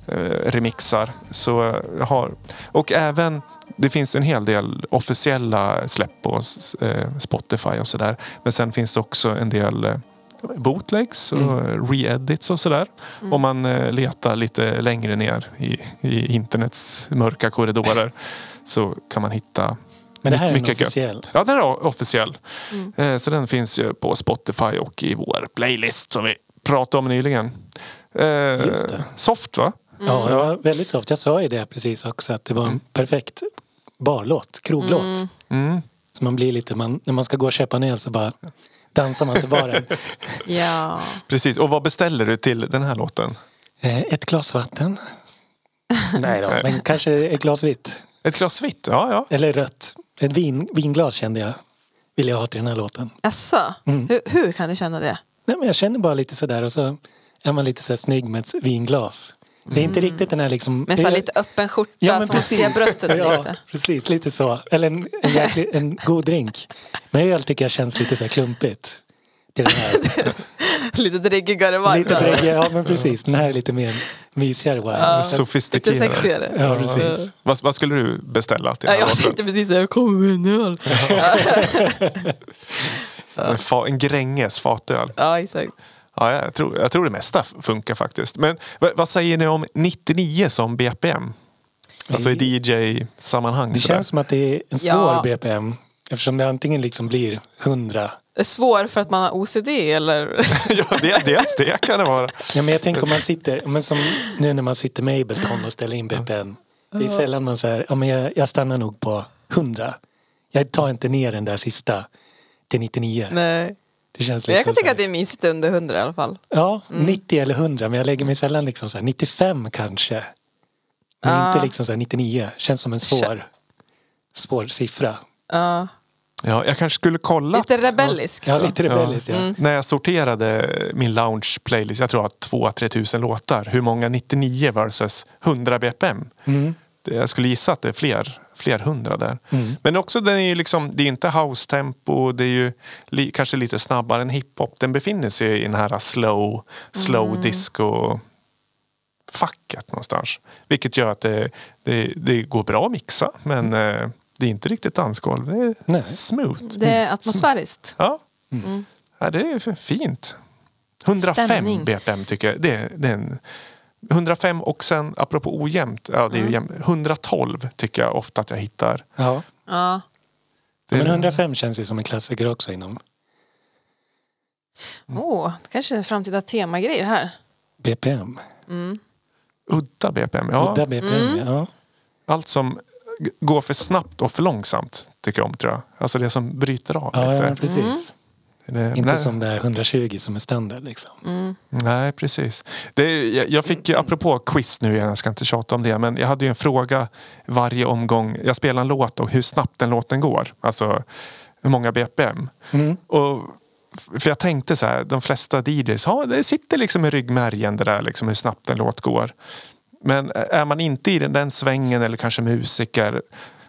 eh, remixar. Så eh, jag har, och även, det finns en hel del officiella släpp på eh, Spotify och sådär. Men sen finns det också en del eh, bootlegs och re-edits och sådär. Om man eh, letar lite längre ner i, i internets mörka korridorer *laughs* så kan man hitta Men det här är mycket gött. officiell. Ja, den är officiell. Eh, Så den finns ju på Spotify och i vår playlist som vi pratade om nyligen. Just det. Soft va? Ja, det var väldigt soft. Jag sa ju det precis också att det var en perfekt barlåt, kroglåt. Mm. Så man blir lite, man, när man ska gå och köpa en öl så bara dansar man till baren. *laughs* Ja. Precis. Och vad beställer du till den här låten? Eh, Ett glas vatten. *laughs* Nej då, men kanske ett glas vitt. Ett glas vitt? Ja, ja. Eller rött. Ett vin, vinglas kände jag vill jag ha till den här låten. Asså? Mm. Hur, hur kan du känna det? Nej, men jag känner bara lite sådär och så är man lite så här snygg med ett vinglas. Det är inte riktigt den här liksom... Med så här lite öppen skjorta Ja, men som ser bröstet ja, lite. precis. Lite så. Eller en, en, jäklig, en god drink. Men öl tycker jag känns lite så här klumpigt. Till den här. Lite driggigare vibe. lite dräggigare, ja men precis. Den här är lite mer mysigare wine. Ja. Så- Lite Sofistikerad. sexigare. Ja, precis. Vad, vad skulle du beställa till Ja, jag tänkte precis säga, jag kommer med en öl. *laughs* En, fa- en Gränges fatöl. Ja, exakt. Ja, jag, tror, jag tror det mesta funkar faktiskt. Men vad, säger ni om 99 som BPM? Alltså i DJ-sammanhang. Det sådär. känns som att det är en svår Ja. BPM. Eftersom det antingen liksom blir 100 Svår för att man har OCD eller? *laughs* ja, det, dels det kan det vara. Ja, men jag tänker om man sitter, men som nu när man sitter med Ableton och ställer in BPM. Det är sällan man säger, ja men jag, jag stannar nog på 100. Jag tar inte ner den där sista till 99. Nej. Det känns Men jag liksom kan tycka så att det är mysigt under 100 i alla fall. Ja, 90 eller 100 men jag lägger mig sällan liksom så här 95 kanske. Men Ah. inte liksom så här 99. Känns som en svår, svår siffra. Ja. Ja, jag kanske skulle kolla. Lite rebellisk. Ja, lite rebelliskt ja. När jag sorterade min lounge playlist, jag tror att 2-3 tusen låtar. Hur många 99 versus 100 BPM? Mm. Jag skulle gissa att det är fler, fler hundra där. Men också den är ju liksom, det är inte house-tempo, det är ju li, kanske lite snabbare än hiphop. Den befinner sig i den här slow, slow disco facket någonstans. Vilket gör att det, det, det går bra att mixa men eh, det är inte riktigt dansgolv. Det är Nej. smooth. Det är atmosfäriskt. Ja. ja, det är fint. 105 Stämning. BPM tycker jag. Det, det är en, 105 och sen apropå ojämnt, ja, det är ju jämnt, 112 tycker jag ofta att jag hittar. ja. Ja. Det är- Men 105 känns ju som en klassiker också inom Oh, det kanske är en framtida temagrej här. BPM. Udda BPM, ja. Udda BPM, ja. Allt som går för snabbt och för långsamt tycker jag om tror jag. Alltså det som bryter av Ja, lite. ja, precis. Det, Inte nej, som det är 120 som är standard liksom. Nej, precis. Det, jag, jag fick ju, apropå quiz nu igen, jag ska inte tjata om det, men jag hade ju en fråga varje omgång. Jag spelar en låt och hur snabbt den låten går. Alltså hur många BPM. Mm. Och, för jag tänkte så här, de flesta DJs, ja, det sitter liksom i ryggmärgen det där liksom hur snabbt en låt går. Men är man inte i den, den svängen eller kanske musiker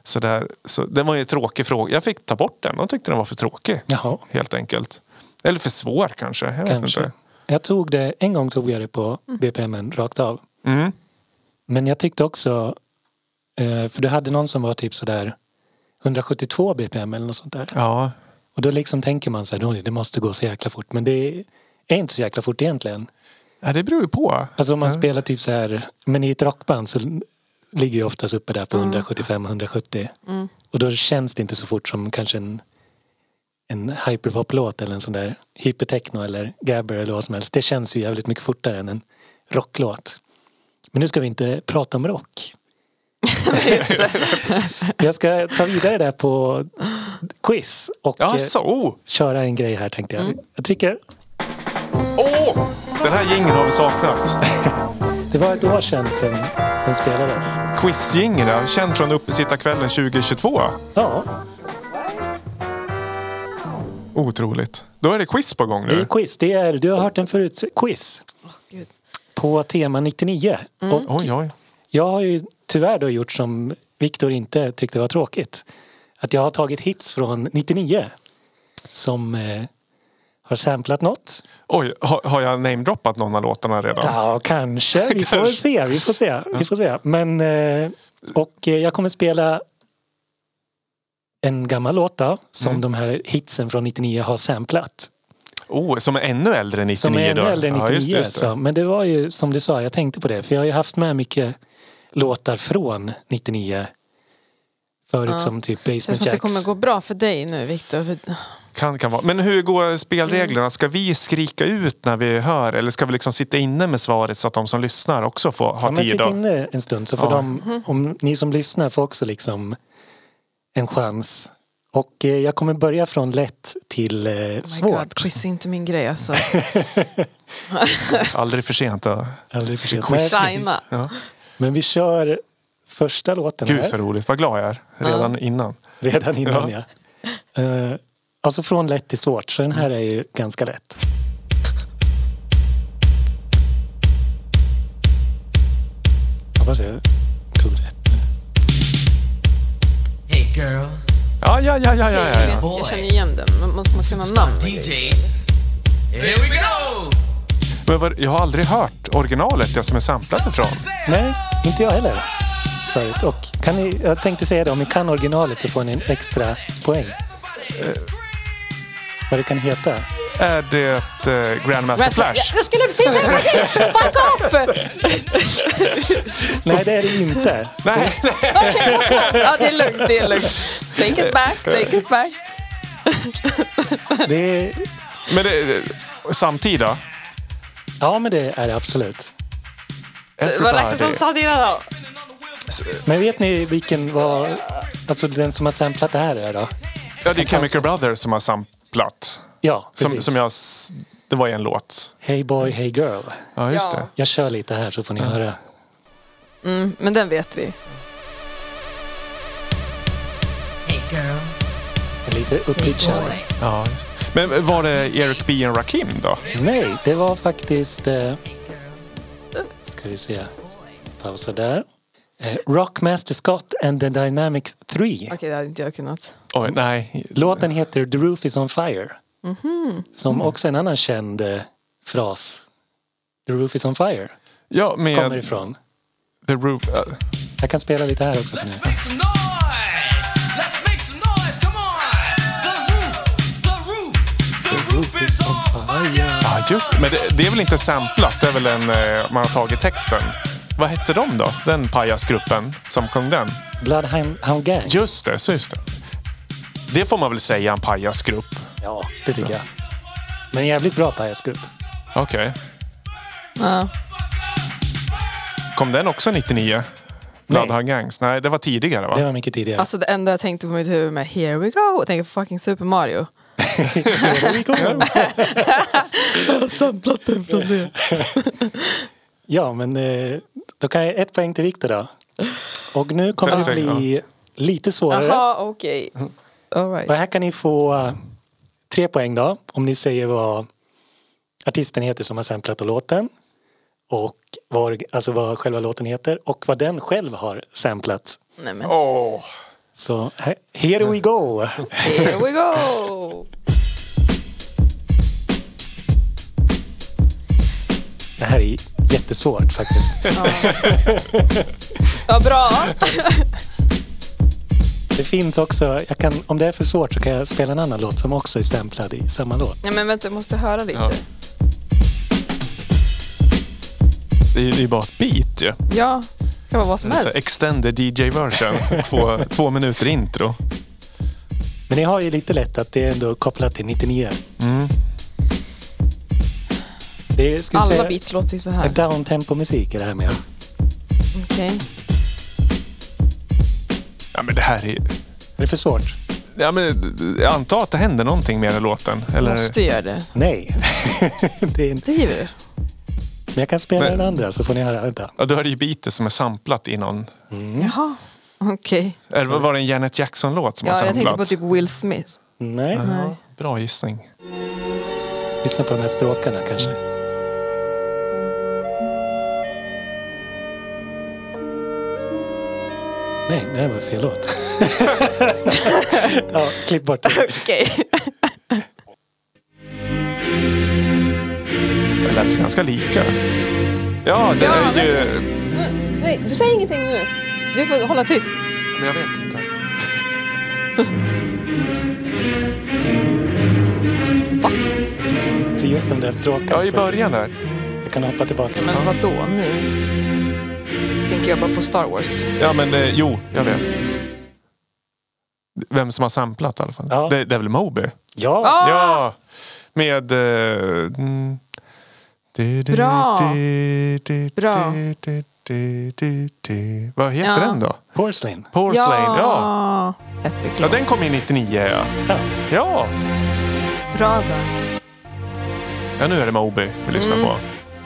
så där, så det var ju en tråkig fråga. Jag fick ta bort den. De tyckte den var för tråkig. Jaha, Helt enkelt. Eller för svår kanske. Jag vet kanske. inte. Jag tog det, en gång tog jag det på BPM rakt av. Mm. Men jag tyckte också, eh, för du hade någon som var typ sådär 172 BPM eller något sånt där. Ja, Och då liksom tänker man så här, "Oj, det måste gå så jäkla fort. Men det är inte så jäkla fort egentligen. Ja, det beror ju på. Alltså om man Ja. spelar typ så här, men i ett rockband så ligger ju oftast uppe där på 175-170. Och då känns det inte så fort som kanske en, en hyperpop-låt eller en sån där hypertechno eller gabber eller vad som helst. Det känns ju jävligt mycket fortare än en rocklåt. Men nu ska vi inte prata om rock. *laughs* *laughs* Jag ska ta vidare där på quiz och Ja, eh, så. Oh. köra en grej här tänkte jag. Jag trycker. Åh! Den här jingeln har vi saknat. *laughs* Det var ett år sedan, sedan den spelades. Quizjingeln, ja. känd från Uppesittarkvällen 2022. Ja, Otroligt. Då är det quiz på gång det är nu. quiz. Det är, du har hört den förut. Quiz. På tema 99. Och Oj, oj. jag har ju tyvärr då gjort som Viktor inte tyckte var tråkigt. Att jag har tagit hits från 99. Som eh, har samplat något. Oj, har, har jag namedroppat någon av låtarna redan? Ja, kanske. Vi *laughs* får se. Vi får se. Vi får se. Men, eh, och eh, jag kommer spela en gammal låt då, som Mm. de här hitsen från 99 har samplat. Oh, som är ännu äldre än 99 Som är ännu då? äldre än 99. Ja, just, det, just det. Så. Men det var ju som du sa, jag tänkte på det. För jag har ju haft med mycket låtar från 99. Förut som typ Basement att det Jacks. kommer gå bra för dig nu Viktor. För- Kan, kan vara. Men hur går spelreglerna? Ska vi skrika ut när vi hör eller ska vi liksom sitta inne med svaret så att de som lyssnar också får ha Ja, men tid? sitt inne en stund så får Ja. de, om ni som lyssnar får också liksom en chans. Och eh, jag kommer börja från lätt till eh, Oh svårt. God, quiz är inte min grej alltså. *laughs* Aldrig för sent. Då. Aldrig för sent. Quiz. Ja. Men vi kör första låten Gud så här. roligt. Vad glad jag är redan innan. Redan innan ja. Ja. Eh, alltså från lätt till svårt. Så den här är ju ganska lätt. Hoppas jag tog rätt. Hey girls, Ja, ja, ja, ja, ja, ja, ja. Jag känner igen den. Man måste man kunna namn. DJs. Here we go! Men vad, jag har aldrig hört originalet, det som är samplat ifrån. Nej, inte jag heller. Förut. Och kan ni, jag tänkte säga det, om ni kan originalet så får ni en extra poäng. Eh, vad det kan heta. Är det uh, Grandmaster Flash? Jag skulle precis säga det! Fuck up! *laughs* Nej, det är det inte. Nej, nej. *laughs* Ja, det är lugnt, det är lugnt. Take it back, take it back. Det är, Men det, samtida? ja, men det är det absolut. Vad räknas som samtida då? Men vet ni vilken var... Alltså den som har samplat det här är då? Ja, det är Chemical Brothers som har samplat. Ja, Som, precis. som jag, det var i en låt. Hey boy, hey girl. Ja, just Ja. det. Jag kör lite här så får ni höra. Mm, men den vet vi. Hey girls. En Lite uppitchad. Ja, just det. Men var det Eric B och Rakim då? Nej, det var faktiskt... Eh, ska vi se. Pausa där. Eh, Rockmaster Scott and the Dynamic 3. Okej, det hade inte jag kunnat. Oj, nej. Låten heter The Roof is on fire. Mhm. Som också är en annan känd eh, fras. The Roof is on fire Ja, kommer med ifrån. The Roof. äh, Jag kan spela lite här också. Ja, just det. Men det, det är väl inte samplat? Det är väl en... eh, Man har tagit texten. Vad hette de då? Den pajasgruppen som sjöng den? Bloodhound Hound Gang. Just det, så just det. Det får man väl säga en pajasgrupp. Ja, det tycker jag. Men jävligt bra pajasgrupp. Okej. Ja. Kom den också 99? Bloodhound Gangs? Nej, det var tidigare va? Det var mycket tidigare. Alltså det enda jag tänkte på mitt huvud med Here we go. Jag tänker på fucking Super Mario. *laughs* *laughs* Samplat den från det. Ja, men eh, då kan jag ett poäng till Viktor då. Och nu kommer det bli lite svårare. Jaha, okej. All Och right. här kan ni få eh, tre poäng då. Om ni säger vad artisten heter som har samplat och låten. Och vad, alltså vad själva låten heter. Och vad den själv har samplat. Nej, men. Åh! Så här, here we go! Here we go! Det här är jättesvårt faktiskt. *laughs* Ja, bra. *laughs* Det finns också, jag kan, om det är för svårt så kan jag spela en annan låt som också är stämplad i samma låt. Ja, men vänta, jag måste höra lite. Ja. Det är ju bara ett beat ju. Ja, det kan vara vad som helst. Extended DJ-version. *laughs* två, två minuter intro. Men ni har ju lite lätt att det är ändå kopplat till 99. Mm. Det är, ska Alla säga, beats låter ju så här. är downtempo musik är det här med. Okej. Ja, men det här är... Är det för svårt? Ja, men jag antar att det händer någonting mer i låten. Eller... Måste göra det. Nej. *laughs* det är inte. Driver du? Men jag kan spela Men- den andra så får ni höra. Vänta. Ja, är det ju beatet som är samplat i någon... Jaha. Okej. Eller var det en Janet Jackson-låt som Ja, har jag samplat? tänkte på typ Will Smith. Nej. Ja, bra gissning. Lyssna på de här stråkarna kanske. Nej, det här var fel låt. *laughs* ja, klipp bort det. Okej. Det lät ju ganska lika. Ja, det Ja, är ju... Nej, du säger ingenting nu. Du får hålla tyst. Men jag vet inte. Så just de där stråkarna. Ja, i början där. Jag kan hoppa tillbaka. Men vadå nu? Tänker bara på Star Wars. Ja, men eh, jo, jag vet. Vem som har samplat i alla fall. Ja. Det, det är väl Moby? Ja, Ah! Ja, med... eh, mm, Bra. Bra. du, du, du, du, du. Vad heter Ja. den då? Porcelain. Porcelain, ja. Epic Ja, den kom i 99 ja. Ja. Ja, Bra där. ja nu är det Moby vi lyssnar Mm. på.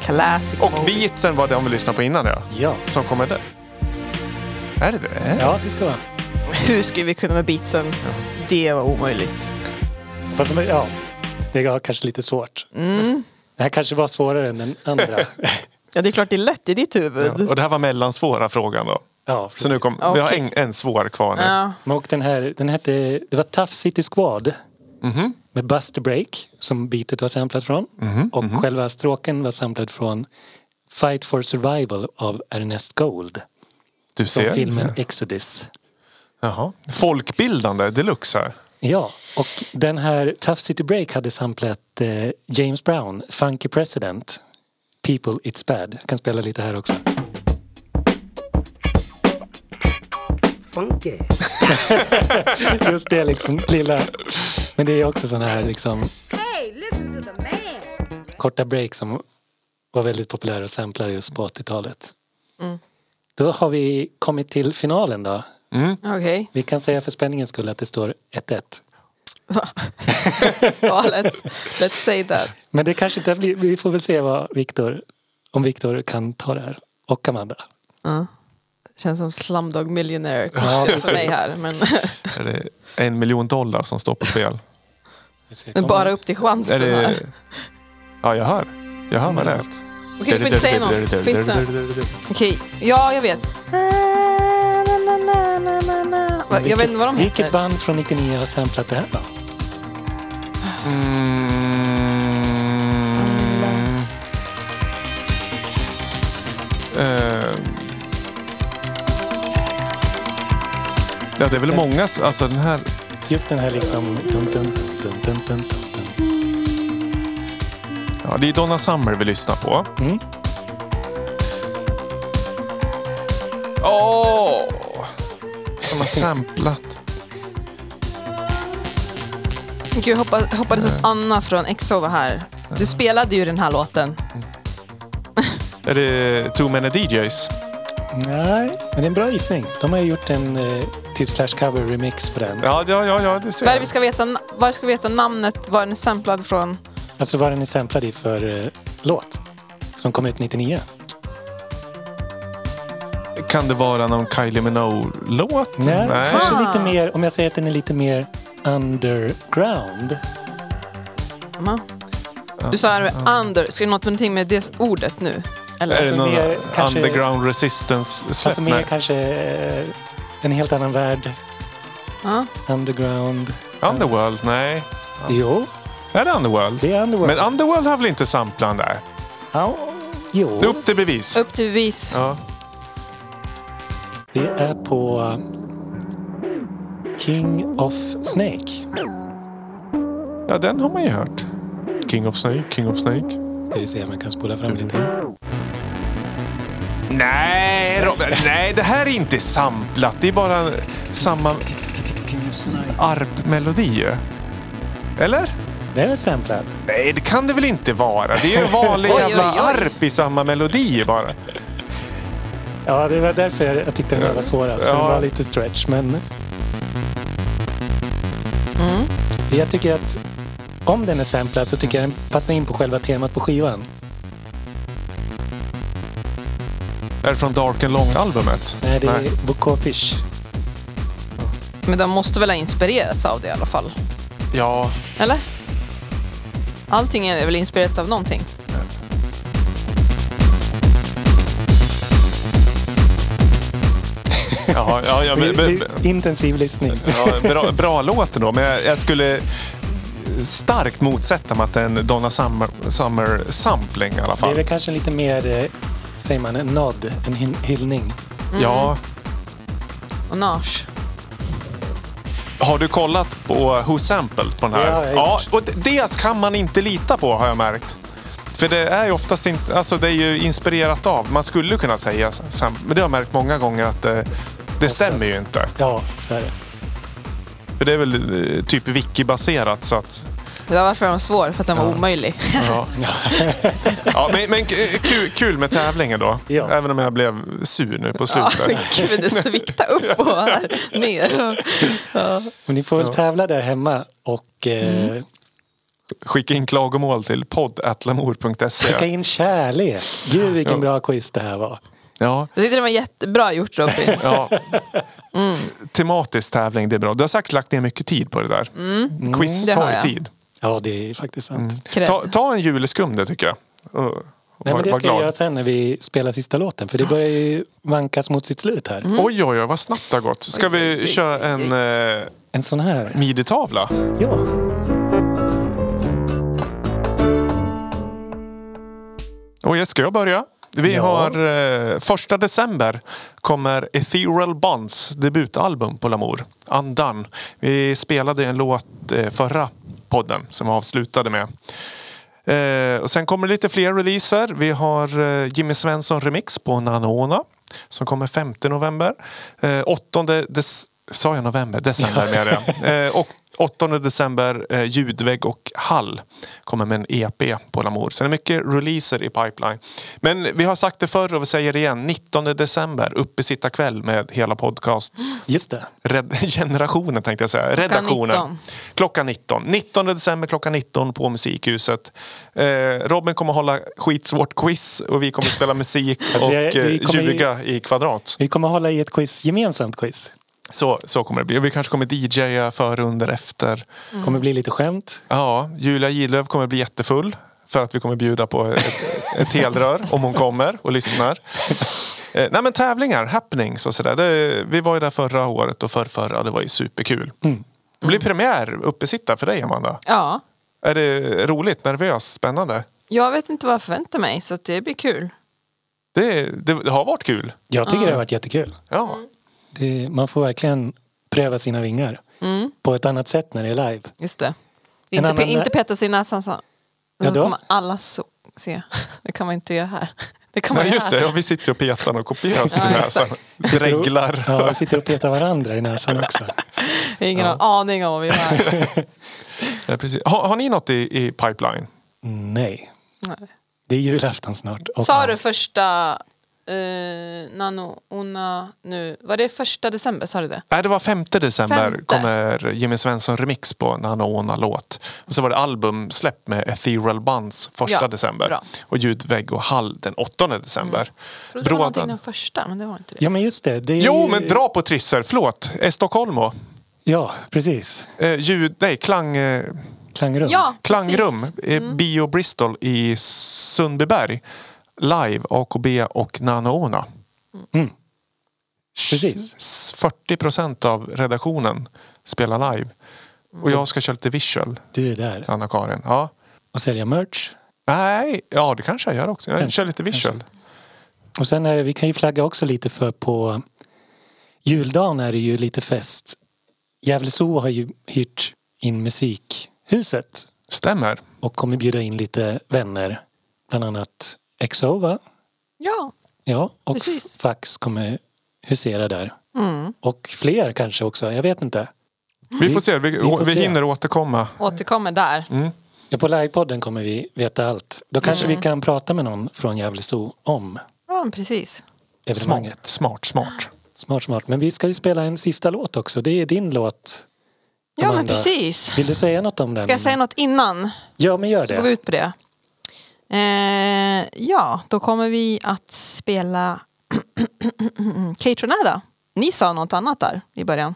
Classic Och Moby. beatsen var de vi lyssnade på innan ja. Ja, Som kommer där. Är det det? ja det ska vara. Hur skulle vi kunna med beatsen? Det var omöjligt. Fast ja, det var kanske lite svårt. Mm. Det här kanske var svårare än den andra. *laughs* Ja, det är klart det är lätt i ditt huvud. Ja. Och det här var mellansvåra frågan då. ja, Så nu kom, vi har en, en svår kvar nu. Ja. Men Och den här, den hette, det var Tough City Squad. Mhm. Med Buster Break som beatet var samplat från. Mhm, Och själva stråken var samplad från Fight for Survival av Ernest Gold. Du Från ser. filmen Exodus. Jaha. Folkbildande deluxe här. Ja, och den här Tough City Break hade samplat eh, James Brown, Funky President, People It's Bad. Jag kan spela lite här också. Funky. *laughs* Just det liksom lilla Men det är också sådana här liksom korta break som var väldigt populära och samplade just på 80-talet. Då har vi kommit till finalen då. Okej. Vi kan säga för spänningens skull att det står 1-1. *laughs* Ja, let's, let's say that. Men det kanske inte blir, vi får väl se vad Viktor, om Viktor kan ta det här. Och Amanda. Känns som Slumdog Millionaire Ja, *laughs* mig här. Men Är det en miljon dollar som står på spel? Men bara upp till Är chansen det... här. Ja, jag hör. Jag hör vad det är. Okej, du får inte säga något. Okej, ja jag vet. Jag vet inte vad de Vilket heter. band från 99 har samplat det här då? Mm. Eh. Ja, det är väl många, alltså den här... Just den här liksom... Dun, dun, dun, dun, dun, dun. Ja, det är Donna Summer vi lyssnar på. Mm. Åh! Som har samplat. Gud, jag hoppas, hoppades att Anna från EXO var här. Du spelade ju den här låten. Är det Too Many DJs? Nej, men det är en bra gissning. De har ju gjort en eh, typ slash cover remix på den. Ja, ja, ja, ja det ser Vad är det jag. vi ska veta, var ska vi veta namnet, var den är samplad från? Alltså vad den är samplad i för eh, låt. Som kom ut 99. Kan det vara någon Kylie Minogue-låt? Nej, kanske Ah. lite mer, om jag säger att den är lite mer underground. Emma? Du sa under, ska det något med någonting med det ordet nu? Eller? Är det Alltså, någon mer kanske- underground resistance släpp? Alltså mer Nej. kanske eh, en helt annan värld. Ja. Underground. Underworld? Nej. Jo, Är det Underworld? det är Underworld. Men Underworld har väl inte samplat där? ja, jo, Det är upp till bevis. Upp till bevis. Ja. det är på eh, King of Snake. ja, den har man ju hört. King of Snake, King of Snake. Ska vi se om jag kan spola fram lite. Nej, Robert, nej, det här är inte samplat. Det är bara samma arpmelodi ju. Eller? Det är samplat. Nej, det kan det väl inte vara? Det är ju vanlig *laughs* jävla arp i samma melodi bara. Ja, det var därför jag, tyckte den var svårast. Ja. Den var lite stretch, men... Jag tycker att om den är samplad så tycker jag den passar in på själva temat på skivan. Är det från Dark and Long-albumet? Nej, det är Boko Fish. Men de måste väl ha inspirerats av det i alla fall? Ja, Eller? Allting är väl inspirerat av någonting? *laughs* ja, ja, ja men, men, Intensiv lyssning. ja *laughs* bra, bra låt ändå. Men jag, jag skulle starkt motsätta mig att det är en Donna Summer, Summer sampling i alla Det är fall. väl kanske lite mer, eh, säger man, en nod, en hyllning. Ja. Och Nash. Har du kollat på Who Sampled på den här? Ja, jag har ja och det- kan man inte lita på har jag märkt. För det är ju oftast inte, alltså det är ju inspirerat av. Man skulle kunna säga, sam- men det har jag märkt många gånger att det, det stämmer ju inte. Ja, så är det. För det är väl eh, typ wiki-baserat så att... Det var varför den var svår, för att den var omöjlig. *laughs* Ja. ja, men men kul, kul med tävlingen då. Ja. Även om jag blev sur nu på Ja, slutet. gud, det sviktar upp och här ner. Ja. Men ni får väl tävla där hemma och eh, Skicka in klagomål till podd.lamour.se. skicka in kärlek. Gud vilken Ja. bra quiz det här var. Ja, Jag tyckte det var jättebra gjort Robin. ja. Tematisk tävling, det är bra. Du har säkert lagt ner mycket tid på det där. Quiz det har tar ju tid. Ja, det är faktiskt sant. Cred. Ta, ta en juleskum det tycker jag. Och, och Nej, var, men det ska jag glad. göra sen när vi spelar sista låten. För det börjar ju vankas mot sitt slut här. Oj, oj, oj, vad snabbt det har gått. Ska vi köra en eh, En sån här. midi-tavla? Ja. Och jag ska jag börja? Vi Ja. har eh, första december kommer Ethereal Bonds debutalbum på Lamour. Undone. Vi spelade en låt eh, förra podden som vi avslutade med. Eh, och sen kommer lite fler releaser. Vi har eh, Jimmy Svensson remix på Nanona som kommer 5 november. Eh, 8 des- sa jag november? December menar jag. *laughs* Eh, och 8 december, eh, Ljudvägg och Hall kommer med en EP på Lamour. Sen är det mycket releaser i pipeline. Men vi har sagt det förr och vi säger det igen. 19 december, uppesittarkväll med hela podcast. *gasps* Just det. Red *laughs* generationen tänkte jag säga. Redaktionen. 19. Klockan 19. 19 december klockan 19 på Musikhuset. Eh, Robin kommer hålla skitsvårt quiz och vi kommer spela *laughs* musik Alltså, och jag- eh, ju- ljuga i kvadrat. Vi kommer hålla i ett quiz, gemensamt quiz. Så, så kommer det bli. Och vi kanske kommer DJa före, under, efter. kommer bli lite skämt. Ja, Julia Gidlöf kommer bli jättefull. För att vi kommer bjuda på ett, ett helrör om hon kommer och lyssnar. Eh, nej men tävlingar, happenings och sådär. Det- Vi var ju där förra året och förrförra. Det var ju superkul. Det blir premiär uppesitta för dig Amanda. Ja, Är det roligt, nervöst, spännande? jag vet inte vad jag förväntar mig så att det blir kul. Det, det, det har varit kul. Jag tycker det har varit jättekul. Ja. Det, man får verkligen pröva sina vingar. Mm. På ett annat sätt när det är live. Just det. En Inte, annan- pe- inte peta sig i näsan så. Ja, Då kommer alla så se. *laughs* Det kan man inte göra här. *laughs* Det kan man Nej, göra just det. Ja, vi sitter och petar och kopiöst i Ja, näsan. Dreglar. Ja, vi sitter och petar varandra i näsan också. *laughs* Ingen har aning om vad vi gör. Ja, precis. Har, har ni något i, i pipeline? Nej. Nej. Det är julafton snart. Sa du första eh, Nano Una nu? Var det första december? Sa du det? Nej, det var 5 december Femte. kommer Jimmy Svensson remix på Nana låt. Och så var det albumsläpp med Ethereal Buns första Ja, december. bra. Och Ljudvägg och Hall den 8 december. Jag trodde det var den första, men det var inte det. Ja men just det. det är Jo, men dra på Trisser. Förlåt. Estocolmo. Ja, precis. Eh, ljud, nej, klang, eh, Klangrum. Ja, klangrum. precis. Mm. Bio Bristol i Sundbyberg. Live, AKB och Nana Ona. Mm. Precis. S- 40 procent av redaktionen spelar live. Och jag ska köra lite visual, Du är där. Anna-Karin. Ja. Och sälja merch. Nej, ja det kanske jag gör också. Jag kör lite visual. Och sen är det, vi kan ju flagga också lite för på juldagen är det ju lite fest. Gävle Zoo har ju hyrt in musikhuset Stämmer. och kommer bjuda in lite vänner. Bland annat XO va? Ja, Ja, och Precis. Fax kommer husera där. mm. Och fler kanske också, jag vet inte. Vi får se. Vi, vi, får se. hinner återkomma. återkommer där. Ja, på livepodden kommer vi veta allt. Då kanske Mm. vi kan prata med någon från Gävle Zoo om Ja, precis. evenemanget. Smart, smart, smart. Smart, smart. Men vi ska ju spela en sista låt också. Det är din låt. Ja, men precis. Vill du säga något om den? Ska jag säga något innan? Ja, men gör Så går vi det. ut på det. Eh, ja, då kommer vi att spela *clears throat* Kate Renada. Ni sa något annat där i början.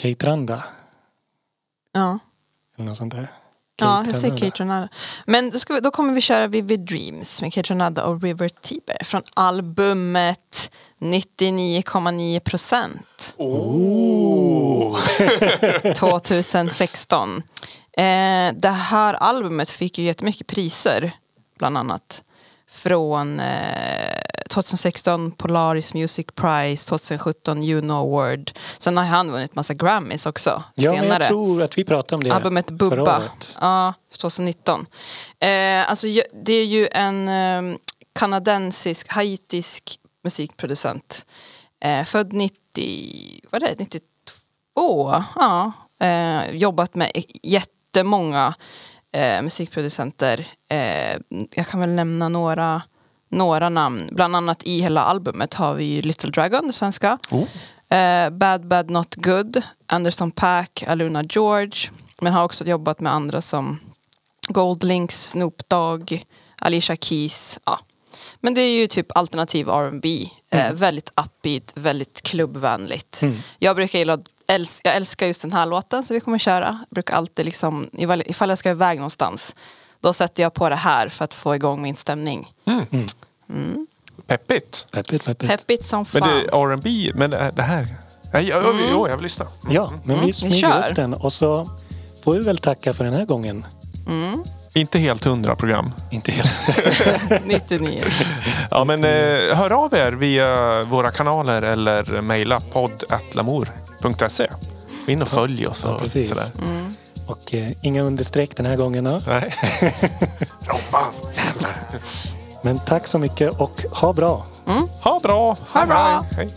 Kate Randa. Ja, Eller något sånt där. ja jag säger Renada. Men då, vi, då kommer vi köra Vivid Dreams med Kate Renada och River Tiber från albumet 99,9 procent. *laughs* 2016. Eh, det här albumet fick ju jättemycket priser, bland annat. Från eh, 2016 Polaris Music Prize, 2017 Juno Award. Sen har han vunnit massa Grammys också Ja, men senare. jag tror att vi pratade om det Albumet förra Bubba. året. Ja, 2019. Eh, alltså, det är ju en eh, kanadensisk, haitisk musikproducent. Eh, född 90, vad är det, 92? Ja. Eh, jobbat med jättemånga eh, musikproducenter. Eh, jag kan väl nämna några, några namn. Bland annat i hela albumet har vi Little Dragon, det svenska. Eh, Bad Bad Not Good, Anderson Paak, Aluna George. Men har också jobbat med andra som Goldlinks, Snoop Dogg, Alicia Keys. Ja. Men det är ju typ alternativ R&B. Eh, väldigt upbeat, väldigt klubbvänligt. Jag brukar gilla, äls- jag älskar just den här låten så vi kommer köra. Jag brukar alltid liksom, ifall, ifall jag ska iväg någonstans, då sätter jag på det här för att få igång min stämning. Peppigt. Peppigt, peppigt. Peppigt som Men fan. det är R&B men det här... Nej, jag, jag, jo, jag vill lyssna. Ja, men vi smyger upp den och så får vi väl tacka för den här gången. Inte helt hundra program. Inte hela. *laughs* 99. *laughs* Ja, men eh, hör av er via våra kanaler eller mejla podd.lamour.se. In och följ oss och Ja, precis. sådär. Och eh, inga understreck den här gången. Då. Nej. *laughs* Robban. *laughs* Men tack så mycket och ha bra. Ha bra. Ha bra. Hej.